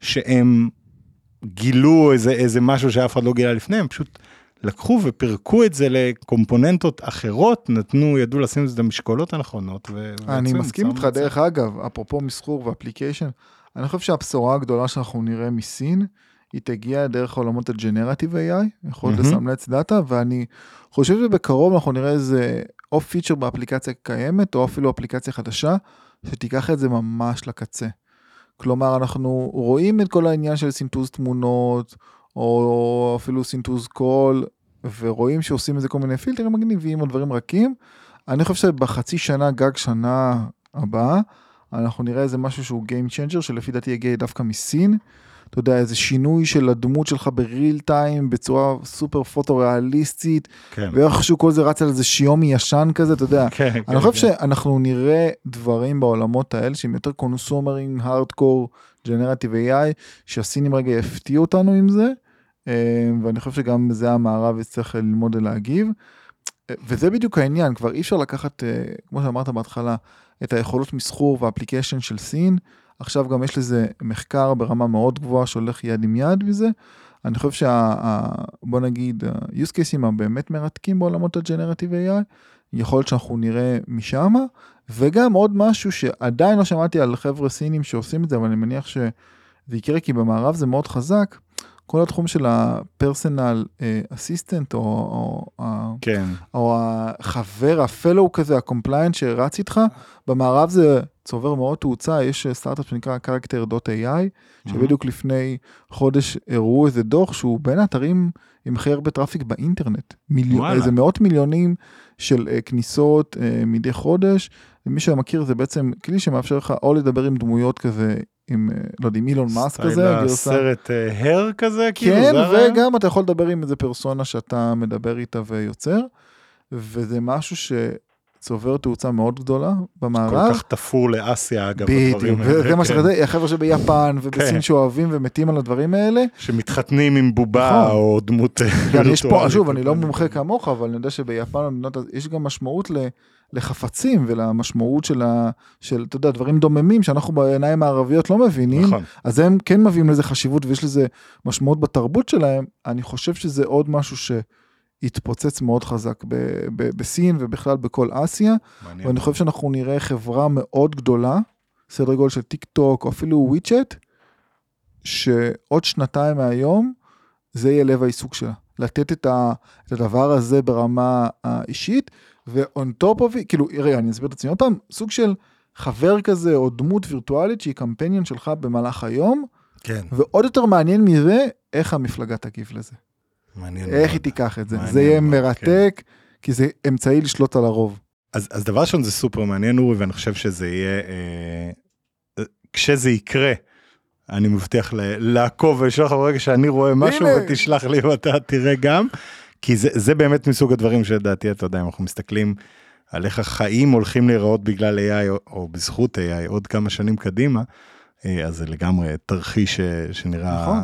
שהם גילו איזה, איזה משהו שאף אחד לא גילה לפני, הם פשוט לקחו ופירקו את זה לקומפוננטות אחרות, נתנו, ידעו לשים את זה במשקולות הנכונות. ו- אני מסכים איתך. דרך אגב, אפרופו מסחור ו application, אני חושב שהבשורה הגדולה שאנחנו נראה מסין, היא תגיע דרך עולמות ה generative AI, יכולת מהמם. לסמלץ דאטה, ואני חושב שבקרוב אנחנו נראה איזה או פיצ'ר באפליקציה קיימת, או אפילו אפליקציה חדשה, שתיקח את זה ממש לקצה. כלומר, אנחנו רואים את כל העניין של סינטוז תמונות, או אפילו סינטוז קול, ורואים שעושים איזה כל מיני פילטרים מגניבים או דברים רכים. אני חושב שבחצי שנה, גג שנה הבאה, אנחנו נראה איזה משהו שהוא Game Changer, שלפי דעתי יגיע דווקא מסין. אתה יודע, איזה שינוי של הדמות שלך בריל טיים, בצורה סופר פוטו-ריאליסטית, כן, ואיכשהו כל זה רץ על איזה שיומי ישן כזה, אתה יודע. כן, אני כן, חושב כן. שאנחנו נראה דברים בעולמות האלה שהם יותר קונסומרים, הארדקור, ג'נרטיב AI, שהסינים רגע יפתיעו אותנו עם זה, אה, ואני חושב שגם בזה המערב יצטרך ללמוד ולהגיב. אה, וזה בדיוק העניין, כבר אי אפשר לקחת, אה, כמו שאמרת בהתחלה, את היכולות מסחור ואפליקיישן של סין, עכשיו גם יש לזה מחקר ברמה מאוד גבוהה שהולך יד עם יד בזה. אני חושב שה... ה- בוא נגיד, ה-use cases הבאמת מרתקים בעולמות הג'נרטיב AI, יכול להיות שאנחנו נראה משם, וגם עוד משהו שעדיין לא שמעתי על חבר'ה סינים שעושים את זה, אבל אני מניח שזה יקרה כי במערב זה מאוד חזק, כל התחום של ה-personal אה, assistant או, או, כן, או החבר, ה fellow כזה, ה companion שרץ איתך, במערב זה צובר מאוד תאוצה, יש סטארט-אפ שנקרא character.ai, שבדיוק לפני חודש הראו איזה דוח שהוא בין האתרים עם הכי הרבה traffic באינטרנט. מיליון. איזה מאות מיליונים של אה, כניסות אה, מדי חודש. ומי שמכיר זה בעצם כלי שמאפשר לך או לדבר עם דמויות כזה, עם, uh, לא יודע, עם אילון מאסק כזה, סטייל. הסרט הר כזה, כאילו, כן? וגם אתה יכול לדבר עם איזה פרסונה שאתה מדבר איתה ויוצר, וזה משהו שצובר תאוצה מאוד גדולה במערב. כל כך תפור לאסיה, אגב, בדיוק, הדברים האלה, וזה מה כן. שכזה, החבר'ה שביפן ובסין כן. שאוהבים ומתים על הדברים האלה. שמתחתנים עם בובה נכון. או דמות גם יש פה. שוב, אני לא מומחה כמוך, אבל אני יודע שביפן יש גם משמעות ל- לחפצים ולמשמעות של, ה, של, אתה יודע, דברים דוממים שאנחנו בעיניים הערביות לא מבינים. נכון, אז הם כן מביאים לזה חשיבות ויש לזה משמעות בתרבות שלהם. אני חושב שזה עוד משהו שהתפוצץ מאוד חזק ב- ב- בסין ובכלל בכל אסיה. מעניין. ואני חושב שאנחנו נראה חברה מאוד גדולה, סדר גודל של טיק טוק או אפילו וויצ'ט, שעוד שנתיים מהיום זה יהיה לב העיסוק שלה. לתת את, ה, את הדבר הזה ברמה האישית, ו-on top of it, כאילו, רגע, אני אסביר את עצמי עוד פעם, סוג של חבר כזה או דמות וירטואלית שהיא קמפיין שלך במהלך היום, כן, ועוד יותר מעניין מזה, איך המפלגה תגיב לזה. מעניין. איך מאוד. היא תיקח את זה. זה יהיה מאוד, כן. מרתק, כי זה אמצעי לשלוט על הרוב. אז, אז דבר ראשון זה סופר מעניין אורי ואני חושב שזה יהיה אה, אה, כשזה יקרה. אני מבטיח לעקוב ולשלוח לך ברגע שאני רואה משהו. ותשלח לי ואתה תראה גם. כי זה, זה באמת מסוג הדברים שלדעתי אתה יודע אם אנחנו מסתכלים על איך החיים הולכים להיראות בגלל AI או, או בזכות AI עוד כמה שנים קדימה. אה, אז זה לגמרי תרחיש אה, שנראה נכון.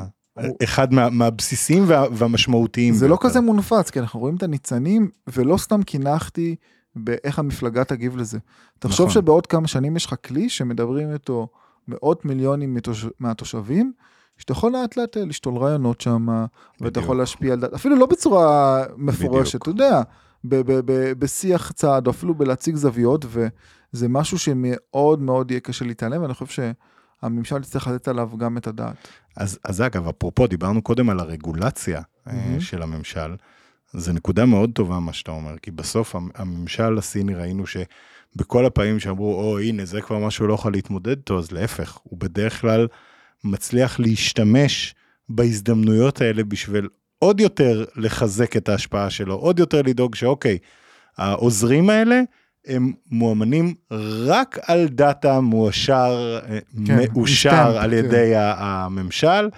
אחד מה, מהבסיסים וה, והמשמעותיים. זה לא ביותר. כזה מונפץ, כי אנחנו רואים את הניצנים, ולא סתם קינחתי באיך המפלגה תגיב לזה. תחשוב נכון. שבעוד כמה שנים יש לך כלי שמדברים איתו מאות מיליונים מתוש... מהתושבים, שאתה יכול לאט לאט לשתול רעיונות שם, ואתה. יכול להשפיע על דת, אפילו לא בצורה מפורשת. אתה יודע, בשיח צעד, או אפילו בלהציג זוויות, וזה משהו שמאוד מאוד יהיה קשה להתעלם, ואני חושב שהממשל יצטרך לתת עליו גם את הדעת. אז, אז אגב, אפרופו, דיברנו קודם על הרגולציה mm-hmm. של הממשל. זו נקודה מאוד טובה מה שאתה אומר, כי בסוף המ- הממשל הסיני ראינו שבכל הפעמים שאמרו, או הנה זה כבר משהו לא יכול להתמודד איתו, אז להפך, הוא בדרך כלל מצליח להשתמש בהזדמנויות האלה בשביל עוד יותר לחזק את ההשפעה שלו, עוד יותר לדאוג שאוקיי, העוזרים האלה הם מואמנים רק על דאטה מואשר, אה, כן, מאושר instant, על כן. ידי ה- הממשל,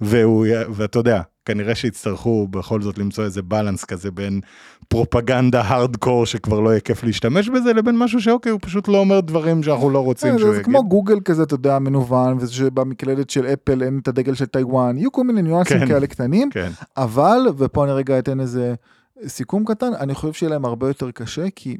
והוא, ואתה יודע, כנראה שיצטרכו בכל זאת למצוא איזה בלנס כזה בין פרופגנדה הארדקור שכבר לא יהיה כיף להשתמש בזה, לבין משהו שאוקיי, הוא פשוט לא אומר דברים שאנחנו לא רוצים כן, שהוא זה יגיד. כמו גוגל כזה, אתה יודע, מנוון, ושבמקלדת של אפל אין את הדגל של טיוואן, יהיו כל מיני ניואנסים כן. כאלה קטנים, כן, אבל, ופה אני רגע אתן איזה סיכום קטן, אני חושב שיהיה להם הרבה יותר קשה, כי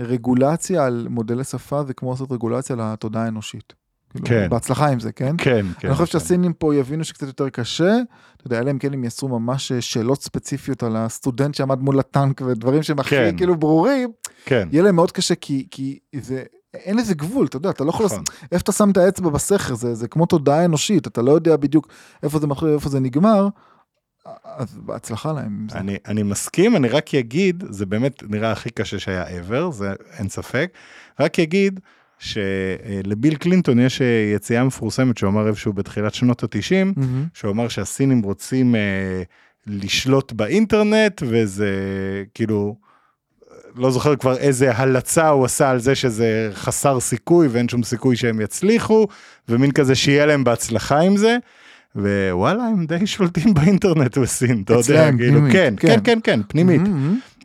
רגולציה על מודלי שפה זה כמו לעשות רגולציה לתודעה האנושית. כאילו, כן. בהצלחה עם זה, כן? כן, כן. אני חושב כן. שהסינים פה יבינו שקצת יותר קשה, אתה יודע, אלא אם כן הם יעשו ממש שאלות ספציפיות על הסטודנט שעמד מול הטנק ודברים שהם הכי כן. כאילו ברורים, כן, יהיה להם מאוד קשה כי, כי זה, אין לזה גבול, אתה יודע, אתה לא יכול, נכון. לעשות- איפה אתה שם את האצבע בסכר, זה, זה כמו תודעה אנושית, אתה לא יודע בדיוק איפה זה מתחיל ואיפה זה נגמר, אז בהצלחה להם. זה. אני, אני מסכים, אני רק אגיד, זה באמת נראה הכי קשה שהיה ever, זה אין ספק, רק אגיד שלביל קלינטון יש אה, יציאה מפורסמת שהוא אמר איפשהו בתחילת שנות ה-90, מהמם. שהוא אמר שהסינים רוצים אה, לשלוט באינטרנט וזה כאילו לא זוכר כבר איזה הלצה הוא עשה על זה שזה חסר סיכוי ואין שום סיכוי שהם יצליחו ומין כזה שיהיה להם בהצלחה עם זה. ווואלה הם די שולטים באינטרנט בסין אתה יודע כאילו כן כן. כן כן כן פנימית.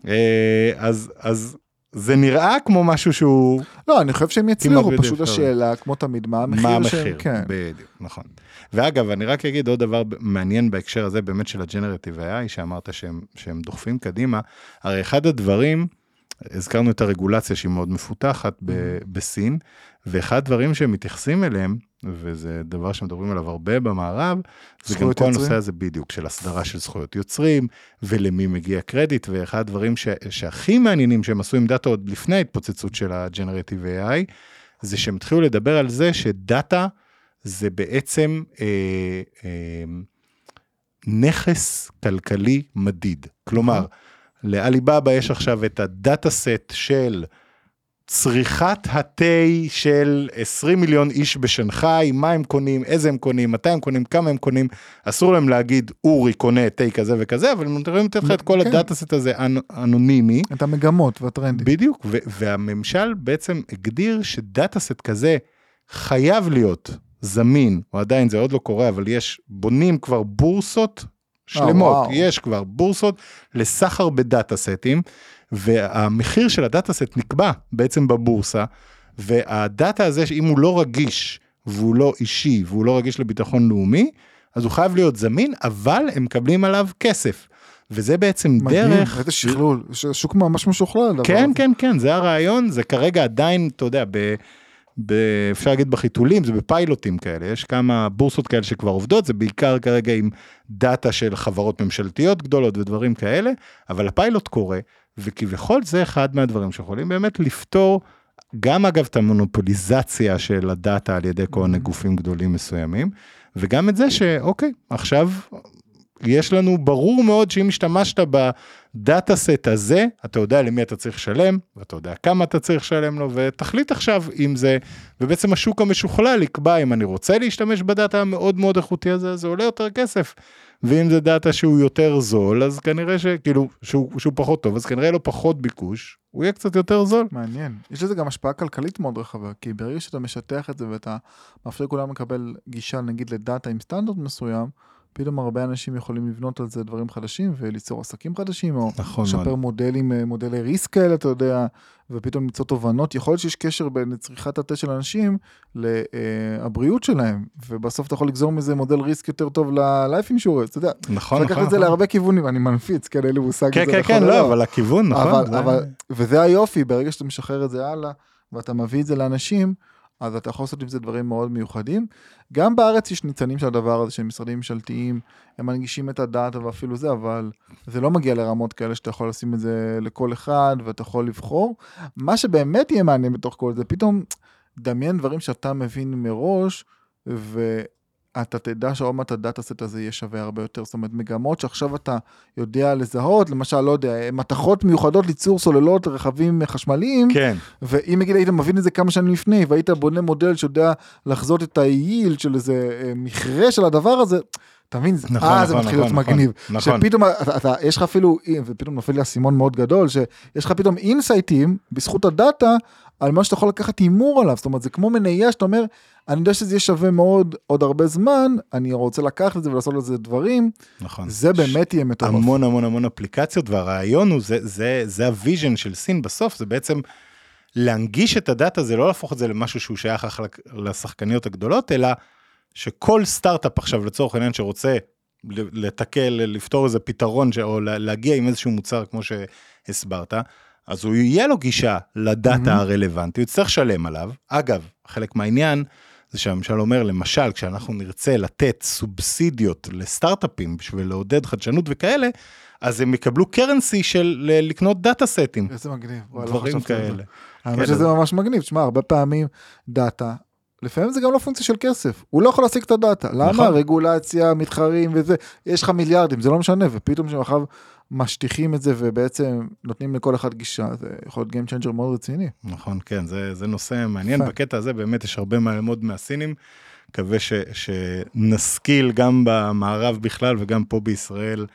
אה, אז אז זה נראה כמו משהו שהוא לא, אני חושב שהם יצליחו, פשוט. השאלה, כמו תמיד, מה המחיר? מה שהם- המחיר, כן. בדיוק, נכון. ואגב, אני רק אגיד עוד דבר מעניין בהקשר הזה באמת של הג'נרטיב AI, שאמרת שהם, שהם דוחפים קדימה, הרי אחד הדברים, הזכרנו את הרגולציה שהיא מאוד מפותחת ב, Mm-hmm. בסין, ואחד הדברים שהם מתייחסים אליהם, וזה דבר שמדברים עליו הרבה במערב, זה גם כל? הנושא הזה בדיוק, של הסדרה של זכויות יוצרים, ולמי מגיע קרדיט, ואחד הדברים ש, שהכי מעניינים שהם עשו עם דאטה עוד לפני ההתפוצצות של הג'נרטיב AI, זה שהם התחילו לדבר על זה שדאטה זה בעצם אה, אה, נכס כלכלי מדיד. כלומר, לעליבאבא יש עכשיו את הדאטה סט של צריכת התה של 20 מיליון איש בשנגחאי, מה הם קונים, איזה הם קונים, מתי הם קונים, כמה הם קונים, אסור להם להגיד אורי קונה תה כזה וכזה, אבל הם נותנים לתת לך את כל כן. ה data set הזה אנ- אנונימי. את המגמות והטרנדים. בדיוק, ו- והממשל בעצם הגדיר ש data set כזה חייב להיות זמין, או עדיין זה עוד לא קורה, אבל יש, בונים כבר בורסות שלמות, וואו. יש כבר בורסות לסחר בדאטה סטים, והמחיר של ה data set נקבע בעצם בבורסה, והדאטה הזה, אם הוא לא רגיש, והוא לא אישי, והוא לא רגיש לביטחון לאומי, אז הוא חייב להיות זמין, אבל הם מקבלים עליו כסף. וזה בעצם מדהים, דרך... איזה שכלול, שוק ממש משוכלל. כן, הזה. כן, כן, זה הרעיון, זה כרגע עדיין, אתה יודע, ב, ב, אפשר להגיד בחיתולים, זה בפיילוטים כאלה, יש כמה בורסות כאלה שכבר עובדות, זה בעיקר כרגע עם דאטה של חברות ממשלתיות גדולות ודברים כאלה, אבל הפיילוט קורה, וכביכול זה אחד מהדברים שיכולים באמת לפתור, גם אגב את המונופוליזציה של הדאטה על ידי כל מיני גופים גדולים מסוימים, וגם את זה שאוקיי, עכשיו יש לנו ברור מאוד שאם השתמשת ב data set הזה, אתה יודע למי אתה צריך לשלם, ואתה יודע כמה אתה צריך לשלם לו, ותחליט עכשיו אם זה, ובעצם השוק המשוכלל יקבע אם אני רוצה להשתמש בדאטה המאוד מאוד איכותי הזה, זה עולה יותר כסף. ואם זה דאטה שהוא יותר זול, אז כנראה שכאילו, שהוא, שהוא פחות טוב, אז כנראה לו פחות ביקוש, הוא יהיה קצת יותר זול. מעניין. יש לזה גם השפעה כלכלית מאוד רחבה, כי ברגע שאתה משטח את זה ואתה מאפשר לכולם לקבל גישה נגיד לדאטה עם סטנדרט מסוים, פתאום הרבה אנשים יכולים לבנות על זה דברים חדשים וליצור עסקים חדשים, או נכון לשפר מאוד. מודלים, אה, מודלי ריסק כאלה, אתה יודע, ופתאום למצוא תובנות. יכול להיות שיש קשר בין צריכת התה של אנשים לבריאות שלהם, ובסוף אתה יכול לגזור מזה מודל ריסק יותר טוב ל-life insurance, אתה יודע. נכון, לקחת נכון. את זה נכון. להרבה כיוונים, אני מנפיץ, כן, אין לי מושג כן, כן, נכון כן, או לא, אבל הכיוון, נכון. אבל, זה- אבל, וזה היופי, ברגע שאתה משחרר את זה הלאה, ואתה מביא את זה לאנשים, אז אתה יכול לעשות עם זה דברים מאוד מיוחדים. גם בארץ יש ניצנים של הדבר הזה, של משרדים ממשלתיים, הם מנגישים את הדאטה ואפילו זה, אבל זה לא מגיע לרמות כאלה שאתה יכול לשים את זה לכל אחד, ואתה יכול לבחור. מה שבאמת יהיה מעניין בתוך כל זה, פתאום דמיין דברים שאתה מבין מראש, ואתה תדע שעוד מעט הדאטה סט הזה יהיה שווה הרבה יותר. זאת אומרת, מגמות שעכשיו אתה יודע לזהות, למשל, לא יודע, מתכות מיוחדות ליצור סוללות רכבים חשמליים, כן, ואם נגיד היית מבין את זה כמה שנים לפני, והיית בונה מודל שיודע לחזות את היעיל של איזה אה, מכרה של הדבר הזה, אתה מבין? זה- נכון, אה, זה נכון, מתחיל להיות נכון, מגניב. נכון. שפתאום אתה, אתה, יש לך אפילו, ופתאום נופל לי אסימון מאוד גדול, שיש לך פתאום אינסייטים בזכות הדאטה על מה שאתה יכול לקחת הימור עליו. זאת אומרת, זה כמו מניה שאתה אומר, אני יודע שזה יהיה שווה מאוד עוד הרבה זמן, אני רוצה לקחת את זה ולעשות לזה דברים, נכון. זה באמת יהיה מטורף. המון המון המון אפליקציות והרעיון הוא זה זה זה ה vision של סין בסוף זה בעצם להנגיש את הדאטה זה לא להפוך את זה למשהו שהוא שייך לשחקניות הגדולות אלא שכל סטארט-אפ עכשיו לצורך העניין שרוצה לתקל לפתור איזה פתרון ש- או לה- להגיע עם איזשהו מוצר כמו שהסברת אז הוא יהיה לו גישה לדאטה מהמם. הרלוונטי הוא יצטרך לשלם עליו אגב חלק מהעניין. זה שהממשל אומר למשל כשאנחנו נרצה לתת סובסידיות לסטארט-אפים בשביל לעודד חדשנות וכאלה אז הם יקבלו currency של לקנות דאטה סטים איזה מגניב. לא דברים. כאלה. האמת כן, שזה ממש מגניב, תשמע, הרבה פעמים דאטה, לפעמים זה גם לא פונקציה של כסף, הוא לא יכול להשיג את הדאטה, למה? נכון. רגולציה, מתחרים וזה, יש לך מיליארדים, זה לא משנה, ופתאום שמחר משטיחים את זה ובעצם נותנים לכל אחד גישה, זה יכול להיות Game Changer מאוד רציני. נכון כן זה זה נושא מעניין יפה. בקטע הזה באמת יש הרבה מה ללמוד מהסינים. מקווה ש, שנשכיל גם במערב בכלל וגם פה בישראל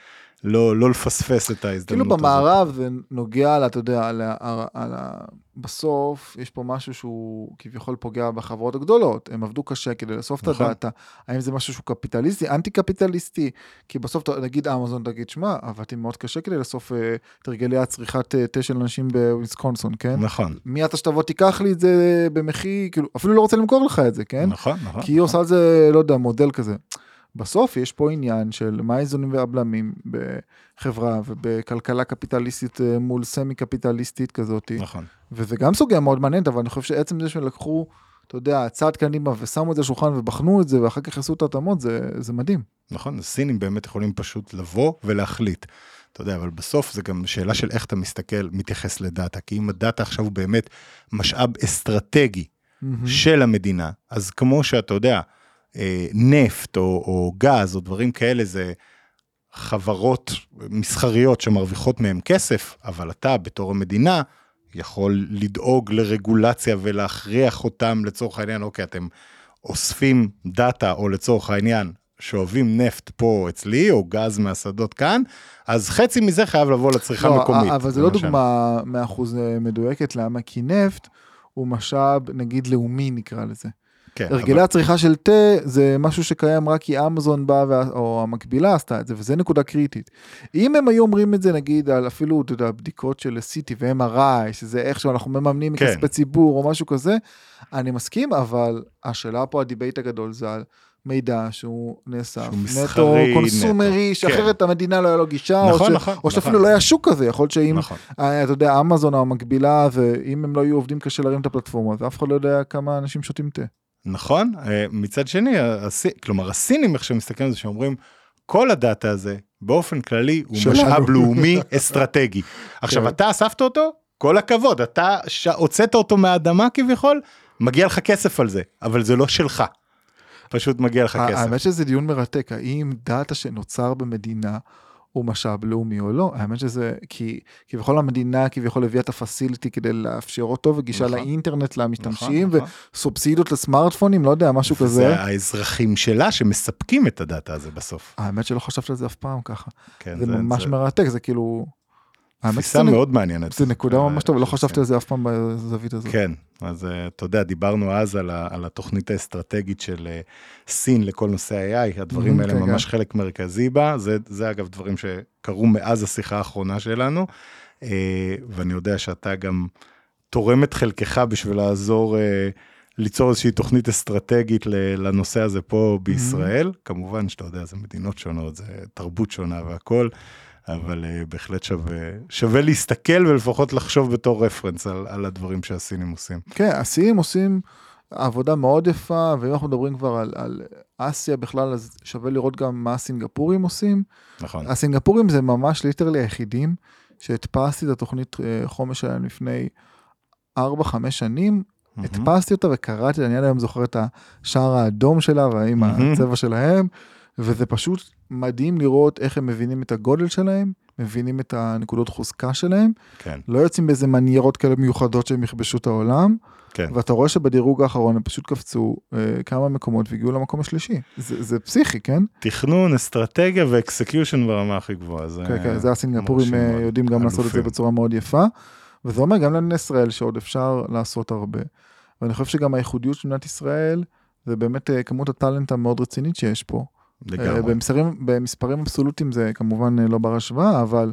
לא לא לפספס את ההזדמנות כאילו הזאת. במערב זה נוגע, אתה יודע, על ה, על ה, בסוף יש פה משהו שהוא כביכול פוגע בחברות הגדולות, הם עבדו קשה כדי לאסוף את נכון. הדאטה, האם זה משהו שהוא קפיטליסטי, אנטי קפיטליסטי, כי בסוף נגיד אמזון תגיד, שמע, עבדתי מאוד קשה כדי לאסוף אה, את הרגלי הצריכת אה, תה של אנשים בוויסקונסון, כן? נכון מי אתה שתבוא תיקח לי את זה במחי, כאילו, אפילו לא רוצה למכור לך את זה, כן? נכון נכון כי היא עושה על זה, לא יודע, מודל כזה. בסוף יש פה עניין של מה האיזונים והבלמים בחברה ובכלכלה קפיטליסטית אה, מול סמי קפיטליסטית כזאת, נכון וזה גם סוגיה מאוד מעניינת, אבל אני חושב שעצם זה שהם לקחו, אתה יודע, צעד קדימה ושמו את זה על השולחן ובחנו את זה ואחר כך עשו את ההתאמות, זה, זה מדהים. נכון, הסינים באמת יכולים פשוט לבוא ולהחליט. אתה יודע, אבל בסוף זה גם שאלה של איך אתה מסתכל, מתייחס לדאטה, כי אם הדאטה עכשיו הוא באמת משאב אסטרטגי של המדינה, אז כמו שאתה יודע, נפט או, או גז או דברים כאלה זה חברות מסחריות שמרוויחות מהם כסף, אבל אתה בתור המדינה יכול לדאוג לרגולציה ולהכריח אותם לצורך העניין, אוקיי, אתם אוספים דאטה או לצורך העניין שואבים נפט פה אצלי או גז מהשדות כאן, אז חצי מזה חייב לבוא לצריכה לא, מקומית. אבל זה לא. דוגמה 100% מדויקת, למה? כי נפט הוא משאב, נגיד, לאומי נקרא לזה. כן, הרגלי אבל- הצריכה של תה זה משהו שקיים רק כי אמזון באה, וה- או המקבילה עשתה את זה, וזה נקודה קריטית. אם הם היו אומרים את זה נגיד על אפילו, אתה יודע, בדיקות של CT ו-MRI, שזה איכשהו אנחנו מממנים כן. מכספי ציבור או משהו כזה, אני מסכים, אבל השאלה פה, ה debate הגדול זה על מידע שהוא נאסף, שהוא נטו קונסומרי, נטו, שאחרת המדינה לא היה לו גישה, או, נכון, ש... נכון, או שאפילו נכון. לא היה שוק כזה, יכול להיות שאם, נכון. אה, אתה יודע, אמזון או המקבילה, ואם הם לא יהיו עובדים קשה להרים את הפלטפורמה, אז אף אחד לא יודע כמה אנשים שותים תה. נכון, אה, מצד שני, הסי- כלומר הסינים איך שהם מסתכלים על זה שאומרים כל הדאטה הזה באופן כללי הוא שלנו. משאב לאומי אסטרטגי. עכשיו כן. אתה אספת אותו, כל הכבוד, אתה ש- הוצאת אותו מהאדמה כביכול, מגיע לך כסף על זה, אבל זה לא שלך. פשוט מגיע לך כסף. האמת שזה דיון מרתק, האם דאטה שנוצר במדינה הוא משאב לאומי או לא, האמת שזה, כי כביכול המדינה כביכול הביאה את הפסיליטי כדי לאפשר אותו, וגישה נכון. לאינטרנט למשתמשים, נכון, נכון. וסובסידיות לסמארטפונים, לא יודע, משהו כזה. זה האזרחים שלה שמספקים את הדאטה הזה בסוף. האמת שלא חשבתי על זה אף פעם ככה, כן, זה ממש זה- מרתק, זה כאילו, תפיסה שזה- מאוד מעניינת. זה נקודה אה, ממש טובה, לא חשבתי סין. על זה אף פעם בזווית הזאת. כן, אז אה, אתה יודע, דיברנו אז על, התוכנית האסטרטגית של אה, סין לכל נושא ה-AI, הדברים Mhm, האלה כן, ממש כן. חלק מרכזי בה, זה, אגב דברים שקרו מאז השיחה האחרונה שלנו, אה, ואני יודע שאתה גם תורם את חלקך בשביל לעזור אה, ליצור איזושהי תוכנית אסטרטגית לנושא הזה פה בישראל, כמובן שאתה יודע, זה מדינות שונות, זה תרבות שונה והכל. אבל uh, בהחלט שווה, שווה להסתכל ולפחות לחשוב בתור רפרנס על, על הדברים שהסינים עושים. כן, הסינים עושים עבודה מאוד יפה, ואם אנחנו מדברים כבר על, על אסיה בכלל, אז שווה לראות גם מה הסינגפורים עושים. נכון. הסינגפורים זה ממש ליטרלי היחידים שהדפסתי את התוכנית אה, חומש שלהם לפני 4-5 שנים. הדפסתי אותה וקראתי, אני עד היום זוכר את השער האדום שלה מהמם. הצבע שלהם, וזה פשוט מדהים לראות איך הם מבינים את הגודל שלהם, מבינים את הנקודות חוזקה שלהם, כן, לא יוצאים באיזה מניירות כאלה מיוחדות שהם יכבשו את העולם, כן. ואתה רואה שבדירוג האחרון הם פשוט קפצו אה, כמה מקומות והגיעו למקום השלישי. זה, זה פסיכי, כן? תכנון, אסטרטגיה ואקסקיושן ברמה הכי גבוהה. זה, כן, כן, זה הסינגפורים אה. יודעים גם לעשות את זה אלופים. בצורה מאוד יפה. וזה אומר גם למדינת ישראל שעוד אפשר לעשות הרבה. ואני חושב שגם הייחודיות של מדינת ישראל זה באמת אה, כמות הטאלנט המאוד רצינית שיש פה. אה, לגמרי. במספרים, במספרים אבסולוטיים זה כמובן אה, לא בר השוואה, אבל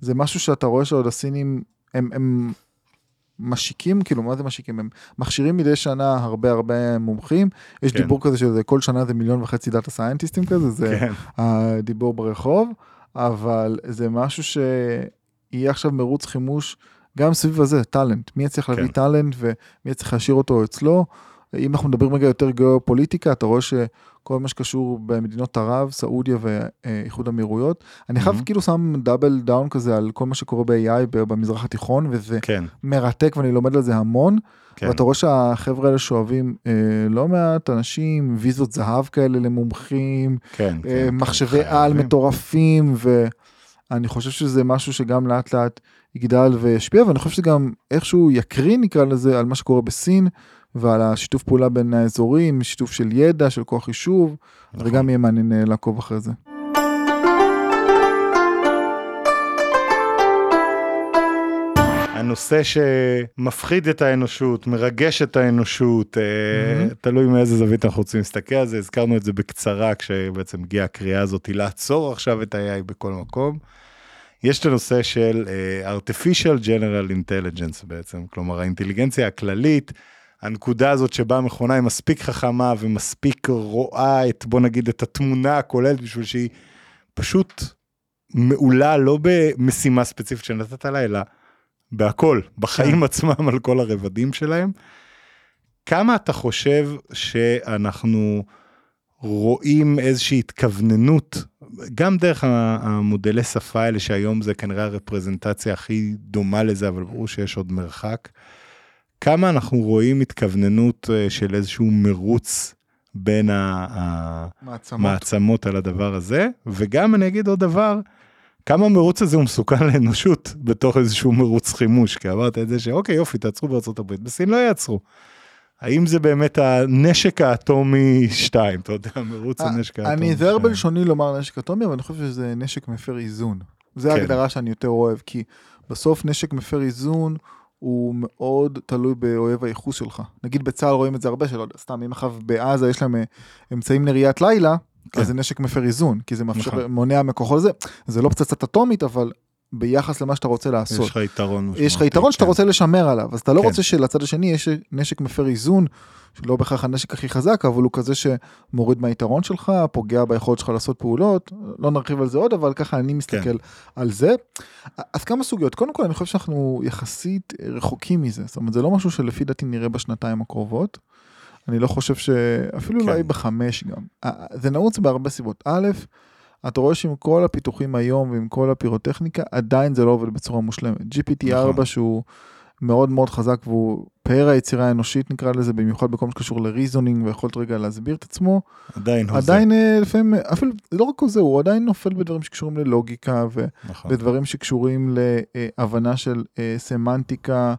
זה משהו שאתה רואה שעוד הסינים הם, הם משיקים, כאילו מה זה משיקים? הם מכשירים מדי שנה הרבה הרבה מומחים. יש כן. דיבור כזה שזה כל שנה זה מיליון וחצי דאטה סיינטיסטים כזה, זה כן, הדיבור ברחוב, אבל זה משהו שיהיה עכשיו מרוץ חימוש גם סביב הזה, talent. מי יצליח להביא כן. talent ומי יצליח להשאיר אותו אצלו. אם אנחנו מדברים רגע יותר גיאופוליטיקה, אתה רואה שכל מה שקשור במדינות ערב, סעודיה ואיחוד אמירויות, אני חייב Mhm. כאילו שם double down כזה על כל מה שקורה ב-AI במזרח התיכון, וזה כן, מרתק ואני לומד על זה המון. כן. ואתה רואה שהחבר'ה האלה שואבים אה, לא מעט אנשים, ויזות זהב כאלה למומחים, כן, אה, כן, מחשבי כן, על חייבים. מטורפים, ואני חושב שזה משהו שגם לאט לאט יגדל וישפיע, ואני חושב שזה גם איכשהו יקרין נקרא לזה על מה שקורה בסין, ועל השיתוף פעולה בין האזורים, שיתוף של ידע, של כוח יישוב, נכון. וגם יהיה מעניין אה, לעקוב אחרי זה. הנושא שמפחיד את האנושות, מרגש את האנושות, Mhm. תלוי מאיזה זווית אנחנו רוצים להסתכל על זה, הזכרנו את זה בקצרה כשבעצם הגיעה הקריאה הזאת לעצור עכשיו את ה-AI בכל מקום. יש את הנושא של אה, artificial general intelligence בעצם, כלומר האינטליגנציה הכללית, הנקודה הזאת שבה המכונה היא מספיק חכמה ומספיק רואה את, בוא נגיד, את התמונה הכוללת בשביל שהיא פשוט מעולה לא במשימה ספציפית שנתת לה, אלא בהכל, בחיים עצמם על כל הרבדים שלהם. כמה אתה חושב שאנחנו רואים איזושהי התכווננות, גם דרך המודלי שפה האלה שהיום זה כנראה הרפרזנטציה הכי דומה לזה, אבל ברור שיש עוד מרחק. כמה אנחנו רואים התכווננות אה, של איזשהו מרוץ בין. המעצמות על הדבר הזה, וגם אני אגיד עוד דבר, כמה המרוץ הזה הוא מסוכן לאנושות בתוך איזשהו מרוץ חימוש, כי אמרת את זה שאוקיי יופי תעצרו בארצות הברית, בסין לא יעצרו. האם זה באמת הנשק האטומי 2, אתה יודע, מרוץ הנשק האטומי 2. אני אזהר בלשוני לומר נשק אטומי, אבל אני חושב שזה נשק מפר איזון. זה כן. ההגדרה שאני יותר אוהב, כי בסוף נשק מפר איזון הוא מאוד תלוי באויב הייחוס שלך. נגיד בצה"ל רואים את זה הרבה, שלא יודע, סתם, אם עכשיו בעזה יש להם אה, אמצעים לראיית לילה, כן. אז זה נשק מפר איזון, כי זה מאפשר, נכון. מונע מכוחות זה. זה לא פצצת אטומית, אבל ביחס למה שאתה רוצה יש לעשות. לך יתרון. יש לך יתרון שאתה כן. רוצה לשמר עליו, אז אתה לא כן. רוצה שלצד השני יש נשק מפר איזון, שלא בהכרח הנשק הכי חזק, אבל הוא כזה שמוריד מהיתרון שלך, פוגע ביכולת שלך לעשות פעולות, לא נרחיב על זה עוד, אבל ככה אני מסתכל כן. על זה. אז כמה סוגיות, קודם כל אני חושב שאנחנו יחסית רחוקים מזה, זאת אומרת זה לא משהו שלפי דעתי נראה בשנתיים הקרובות. אני לא חושב שאפילו. אולי בחמש גם. זה נעוץ בהרבה סיבות. א', אתה רואה שעם כל הפיתוחים היום ועם כל הפירוטכניקה, עדיין זה לא עובד בצורה מושלמת. GPT-4 נכון. שהוא מאוד מאוד חזק והוא פאר היצירה האנושית נקרא לזה, במיוחד בכל מה שקשור לריזונינג ויכולת רגע להסביר את עצמו, עדיין הוזה. עדיין אה, לפעמים, אפילו לא רק זה, הוא עדיין נופל בדברים שקשורים ללוגיקה נכון. ובדברים שקשורים להבנה של אה, סמנטיקה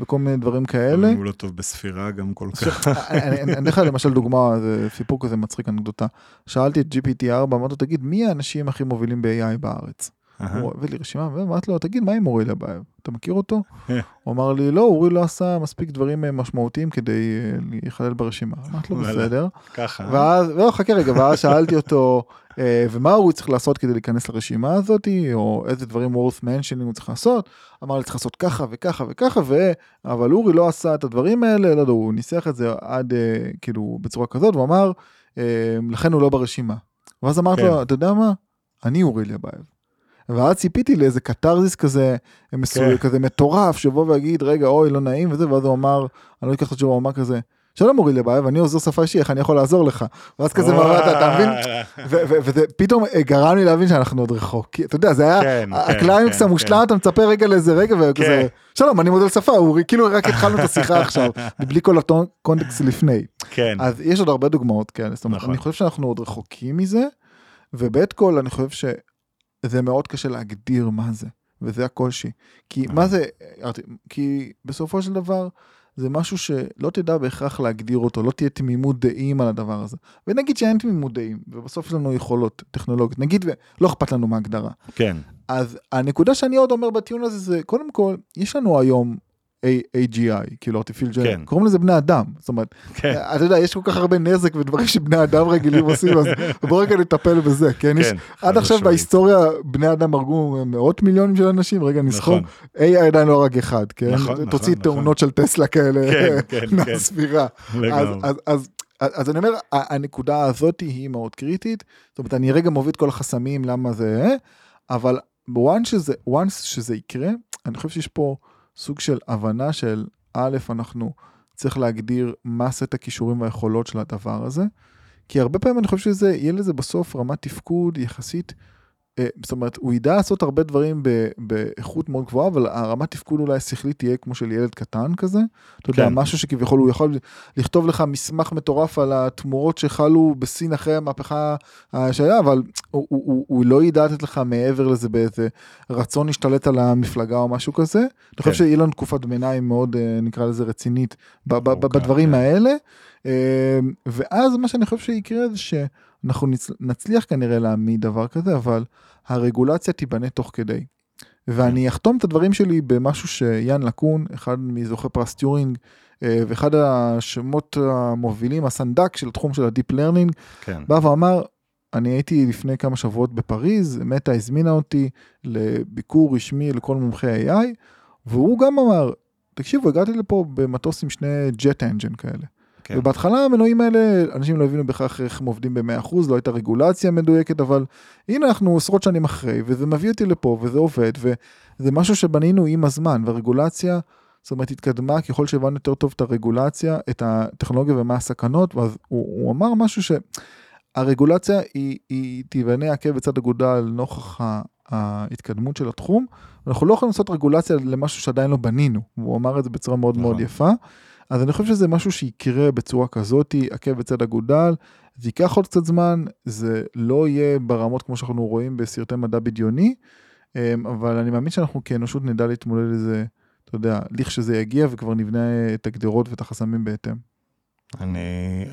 וכל מיני דברים כאלה. הוא לא טוב בספירה גם כל כך. אני אני- אני אתן לך למשל דוגמה, זה סיפור כזה מצחיק אנקדוטה. שאלתי את GPT-4, אמרתי לו, תגיד, מי האנשים הכי מובילים ב-AI בארץ? הוא הביא לי רשימה, ואמרתי לו, תגיד, מה עם אורי לבייב? אתה מכיר אותו? הוא אמר לי, לא, אורי לא עשה מספיק דברים אה, משמעותיים כדי אה, להיכלל ברשימה. אמרתי לו. בסדר. ככה. ואז, לא, חכה רגע, ואז שאלתי אותו, אה, ומה הוא צריך לעשות כדי להיכנס לרשימה הזאת, או איזה דברים worth mentioning הוא צריך לעשות. אמר לי, צריך לעשות ככה וככה וככה, ו... אבל אורי לא עשה את הדברים האלה, לא יודע, הוא ניסח את זה עד, אה, כאילו, בצורה כזאת, הוא אמר, אה, לכן הוא לא ברשימה. ואז אמרתי כן. לו, אתה יודע מה? אני אורי אליאבייב. ואז ציפיתי לאיזה קתרזיס כזה, מסוים, כן. כזה מטורף, שיבוא ויגיד, רגע, אוי, לא נעים וזה, ואז הוא אמר, אני לא אקח את התשובה, הוא אמר כזה, שלום אורי אליאבייב, אני עוזר שפה אישי, איך אני יכול לעזור לך? ואז כזה מראה, אתה מבין? וזה פתאום אה, גרם לי להבין שאנחנו עוד רחוק. אתה יודע, זה היה כן, הקליימקס כן, המושלם, אתה מצפה רגע לאיזה רגע, וכזה, כן. שלום, אני מודל שפה, אורי, כאילו רק התחלנו את השיחה עכשיו, בלי כל הקונטקסט לפני. כן. אז יש עוד הרבה דוגמאות כאלה, זאת אומרת, נכון. אני חושב שאנחנו עוד רחוקים מזה, ובית כל אני חושב שזה מאוד קשה להגדיר מה זה, וזה הקושי. כי אה. מה זה, כי בסופו של דבר, זה משהו שלא תדע בהכרח להגדיר אותו, לא תהיה תמימות דעים על הדבר הזה. ונגיד שאין תמימות דעים, ובסוף יש לנו יכולות טכנולוגיות, נגיד ולא אכפת לנו מהגדרה. כן. אז הנקודה שאני עוד אומר בטיעון הזה זה, קודם כל, יש לנו היום AGI, כאילו artificial, כן. קוראים לזה בני אדם, זאת אומרת, כן. אתה יודע, יש כל כך הרבה נזק ודברים שבני אדם רגילים עושים, אז בוא רגע נטפל בזה, כן? יש, כן. עד חד עכשיו. בהיסטוריה בני אדם הרגו מאות מיליונים של אנשים, רגע נכון. AI עדיין לא הרג אחד, כן? נכון, נכון, תוציא נכון. תאונות של טסלה כאלה כן, כן, כן. מהספירה. אז. אז, אז, אז, אז אני אומר, הנקודה הזאת היא מאוד קריטית, זאת אומרת, אני רגע מוביל את כל החסמים, למה זה, אה, אבל once שזה, once שזה יקרה, אני חושב שיש פה סוג של הבנה של, א', אנחנו צריך להגדיר מה סט הכישורים והיכולות של הדבר הזה, כי הרבה פעמים אני חושב שזה, יהיה לזה בסוף רמת תפקוד יחסית, זאת אומרת, הוא ידע לעשות הרבה דברים באיכות מאוד גבוהה, אבל הרמת תפקוד אולי השכלית תהיה כמו של ילד קטן כזה. אתה יודע, כן. משהו שכביכול הוא יכול לכתוב לך מסמך מטורף על התמורות שחלו בסין אחרי המהפכה אה, שהיה, אבל הוא, לא ידע לתת לך מעבר לזה באיזה רצון להשתלט על המפלגה או משהו כזה. אני חושב כן. שיהיה לנו תקופת ביניים מאוד, אה, נקרא לזה רצינית, בדברים כן. האלה. אה, ואז מה שאני חושב שיקרה זה שאנחנו נצ- נצליח כנראה להעמיד דבר כזה, אבל הרגולציה תיבנה תוך כדי. ואני אחתום את הדברים שלי במשהו שיאן לקון, אחד מזוכי פרס טיורינג, אה, ואחד השמות המובילים, הסנדק של התחום של ה deep learning, כן. בא ואמר, אני הייתי לפני כמה שבועות בפריז, מטה הזמינה אותי לביקור רשמי לכל מומחי AI, והוא גם אמר, תקשיבו, הגעתי לפה במטוס עם שני jet engine כאלה. כן. ובהתחלה המנועים האלה, אנשים לא הבינו בהכרח איך הם עובדים ב-100%, לא הייתה רגולציה מדויקת, אבל הנה אנחנו עשרות שנים אחרי, וזה מביא אותי לפה, וזה עובד, וזה משהו שבנינו עם הזמן, והרגולציה, זאת אומרת, התקדמה ככל שהבנו יותר טוב את הרגולציה, את הטכנולוגיה ומה הסכנות, ואז הוא, הוא אמר משהו שהרגולציה היא, היא תיבנה עקב בצד אגודל נוכח ה- ההתקדמות של התחום, אנחנו לא יכולים לעשות רגולציה למשהו שעדיין לא בנינו, הוא אמר את זה בצורה מאוד מאוד נכון. יפה. אז אני חושב שזה משהו שיקרה בצורה כזאת, עקב בצד אגודל, זה ייקח עוד קצת זמן, זה לא יהיה ברמות כמו שאנחנו רואים בסרטי מדע בדיוני, אמ, אבל אני מאמין שאנחנו כאנושות נדע להתמודד לזה, אתה יודע, לכשזה יגיע וכבר נבנה את הגדרות ואת החסמים בהתאם. אני,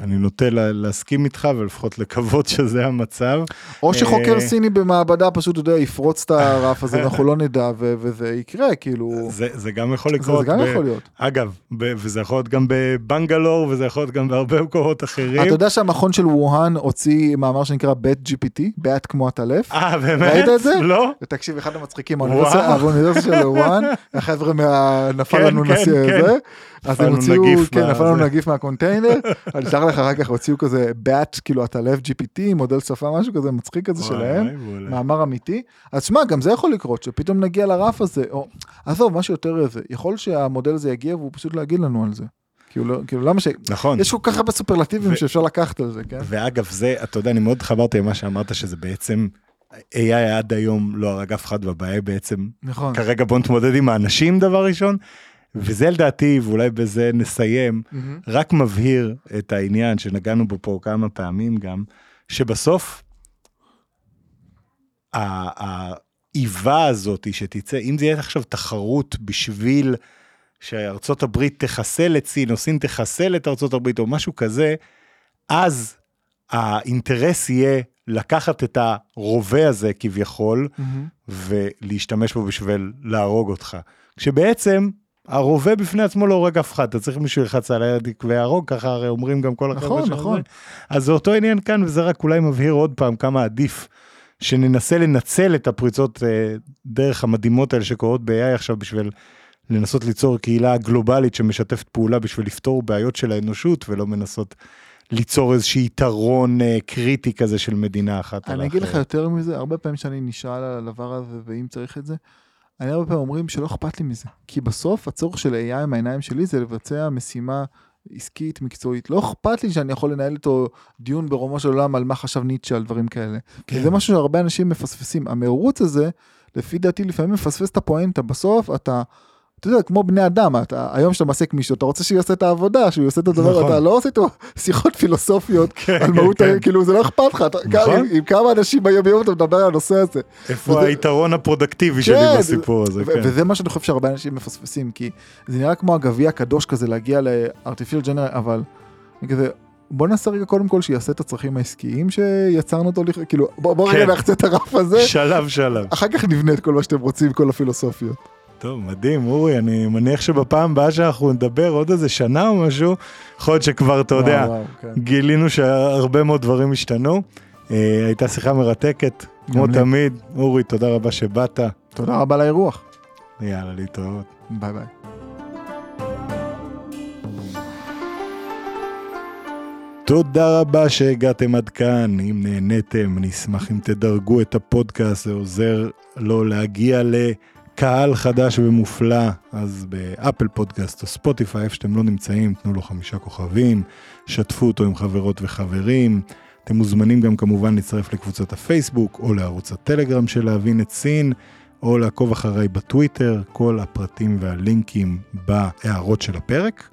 אני נוטה לה, להסכים איתך ולפחות לקוות שזה המצב. או שחוקר אה, סיני במעבדה פשוט, אתה יודע, יפרוץ את הרף הזה, אנחנו לא נדע, ו- וזה יקרה, כאילו, זה, זה גם יכול זה לקרות. זה גם ב- יכול להיות. אגב, ב, וזה יכול להיות גם בבנגלור וזה יכול להיות גם בהרבה מקומות אחרים. אתה יודע שהמכון של ווהאן הוציא מאמר שנקרא Bat GPT, bat כמו העטלף? אה, באמת? ראית את זה? לא? ותקשיב, אחד המצחיקים. האוניברסיטה של ווהאן, החבר'ה מה... נפל כן, לנו כן, נשיא כן. זה, אז הם הוציאו, כן, נפל לנו. נגיף מהקונטיינר, אני אשלח לך אחר כך, הוציאו כזה bat, כאילו העטלף GPT, מודל שפה, משהו כזה מצחיק כזה שלהם. מאמר אמיתי. אז שמע, גם זה יכול לקרות, שפתאום נגיע לרף הזה, או, עזוב, משהו יותר איזה, יכול שהמודל הזה יגיע והוא פשוט לא יגיד לנו על זה. כאילו, לא- כאילו, למה ש... נכון. יש כל כך הרבה סופרלטיבים ו- שאפשר לקחת על זה, כן? ואגב, זה, אתה יודע, אני מאוד התחברתי למה שאמרת, שזה בעצם, AI עד היום לא הרג אף אחד, והבעיה בעצם, נכון. כרגע בוא נתמודד עם האנשים דבר ראשון, וזה לדעתי, ואולי בזה נסיים, מהמם. רק מבהיר את העניין שנגענו בו פה כמה פעמים גם, שבסוף האיבה הזאת שתצא, אם זה יהיה עכשיו תחרות בשביל שארצות הברית תחסל את סין, או סין תחסל את ארצות הברית, או משהו כזה, אז האינטרס יהיה לקחת את הרובה הזה כביכול, ולהשתמש בו בשביל להרוג אותך. כשבעצם הרובה בפני עצמו לא הורג אף אחד, אתה צריך מישהו ילחץ על היד ויהרוג, ככה הרי אומרים גם כל החבר'ה נכון, נכון. אז זה אותו עניין כאן, וזה רק אולי מבהיר עוד פעם כמה עדיף שננסה לנצל את הפריצות אה, דרך המדהימות האלה שקורות ב-AI עכשיו בשביל לנסות ליצור קהילה גלובלית שמשתפת פעולה בשביל לפתור בעיות של האנושות, ולא מנסות ליצור איזשהו יתרון אה, קריטי כזה של מדינה אחת. אני אגיד לך. יותר מזה, הרבה פעמים שאני נשאל על הדבר הזה, ואם צריך את זה, אני הרבה פעמים אומרים שלא אכפת לי מזה. כי בסוף הצורך של AI עם העיניים שלי זה לבצע משימה עסקית, מקצועית. לא אכפת לי שאני יכול לנהל איתו דיון ברומו של עולם על מה חשב ניטשה, על דברים כאלה. כן. זה משהו שהרבה אנשים מפספסים. המרוץ הזה, לפי דעתי, לפעמים מפספס את הפואנטה. בסוף אתה... אתה יודע, כמו בני אדם, אתה, היום שאתה מעסיק מישהו, אתה רוצה שהוא יעשה את העבודה, שהוא יעשה את הדבר, נכון. אתה לא עושה איתו שיחות פילוסופיות כן, על מהות, כן. כאילו זה לא אכפת לך, אתה- נכון. עם, עם כמה אנשים ביום יום אתה מדבר על הנושא הזה. איפה וזה- היתרון הפרודקטיבי שלי כן, בסיפור הזה, כן. וזה מה שאני חושב שהרבה אנשים מפספסים, כי זה נראה כמו הגביע הקדוש כזה להגיע ל-artificial general, אבל כזה, בוא נעשה רגע קודם כל שיעשה את הצרכים העסקיים שיצרנו אותו, כאילו בוא, בוא רגע כן. נחצה את הרף הזה, שלב שלב. אחר כך נבנה את כל מה שאתם רוצים, כל הפילוסופיות. טוב, מדהים, אורי, אני מניח שבפעם הבאה שאנחנו נדבר עוד איזה שנה או משהו, יכול להיות שכבר, אתה יודע, כן. גילינו שהרבה מאוד דברים השתנו. אה, הייתה שיחה מרתקת, כמו לי. תמיד. אורי, תודה רבה שבאת. תודה רבה על האירוח. יאללה, להתראות. ביי ביי. תודה רבה שהגעתם עד כאן, אם נהניתם, אני אשמח אם תדרגו את הפודקאסט, זה עוזר לו להגיע לקהל חדש ומופלא, אז באפל פודקאסט או ספוטיפיי, איפה שאתם לא נמצאים, תנו לו חמישה כוכבים, שתפו אותו עם חברות וחברים. אתם מוזמנים גם כמובן להצטרף לקבוצת הפייסבוק או לערוץ הטלגרם של להבין את סין, או לעקוב אחריי בטוויטר, כל הפרטים והלינקים בהערות של הפרק.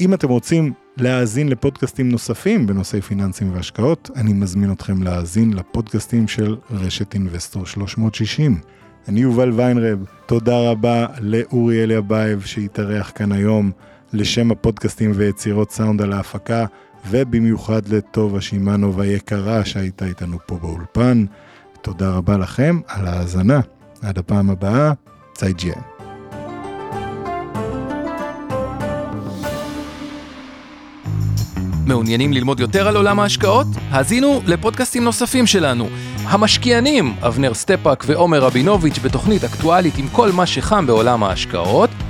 אם אתם רוצים להאזין לפודקאסטים נוספים בנושאי פיננסים והשקעות, אני מזמין אתכם להאזין לפודקאסטים של רשת אינבסטור 360. אני יובל ויינרב, תודה רבה לאורי אליאבייב שהתארח כאן היום לשם הפודקאסטים ויצירות סאונד על ההפקה, ובמיוחד לטובה שמאנוב היקרה שהייתה איתנו פה באולפן. תודה רבה לכם על ההאזנה. עד הפעם הבאה, 再见. מעוניינים ללמוד יותר על עולם ההשקעות? האזינו לפודקאסטים נוספים שלנו. המשקיענים, אבנר סטפק ועומר רבינוביץ' בתוכנית אקטואלית עם כל מה שחם בעולם ההשקעות.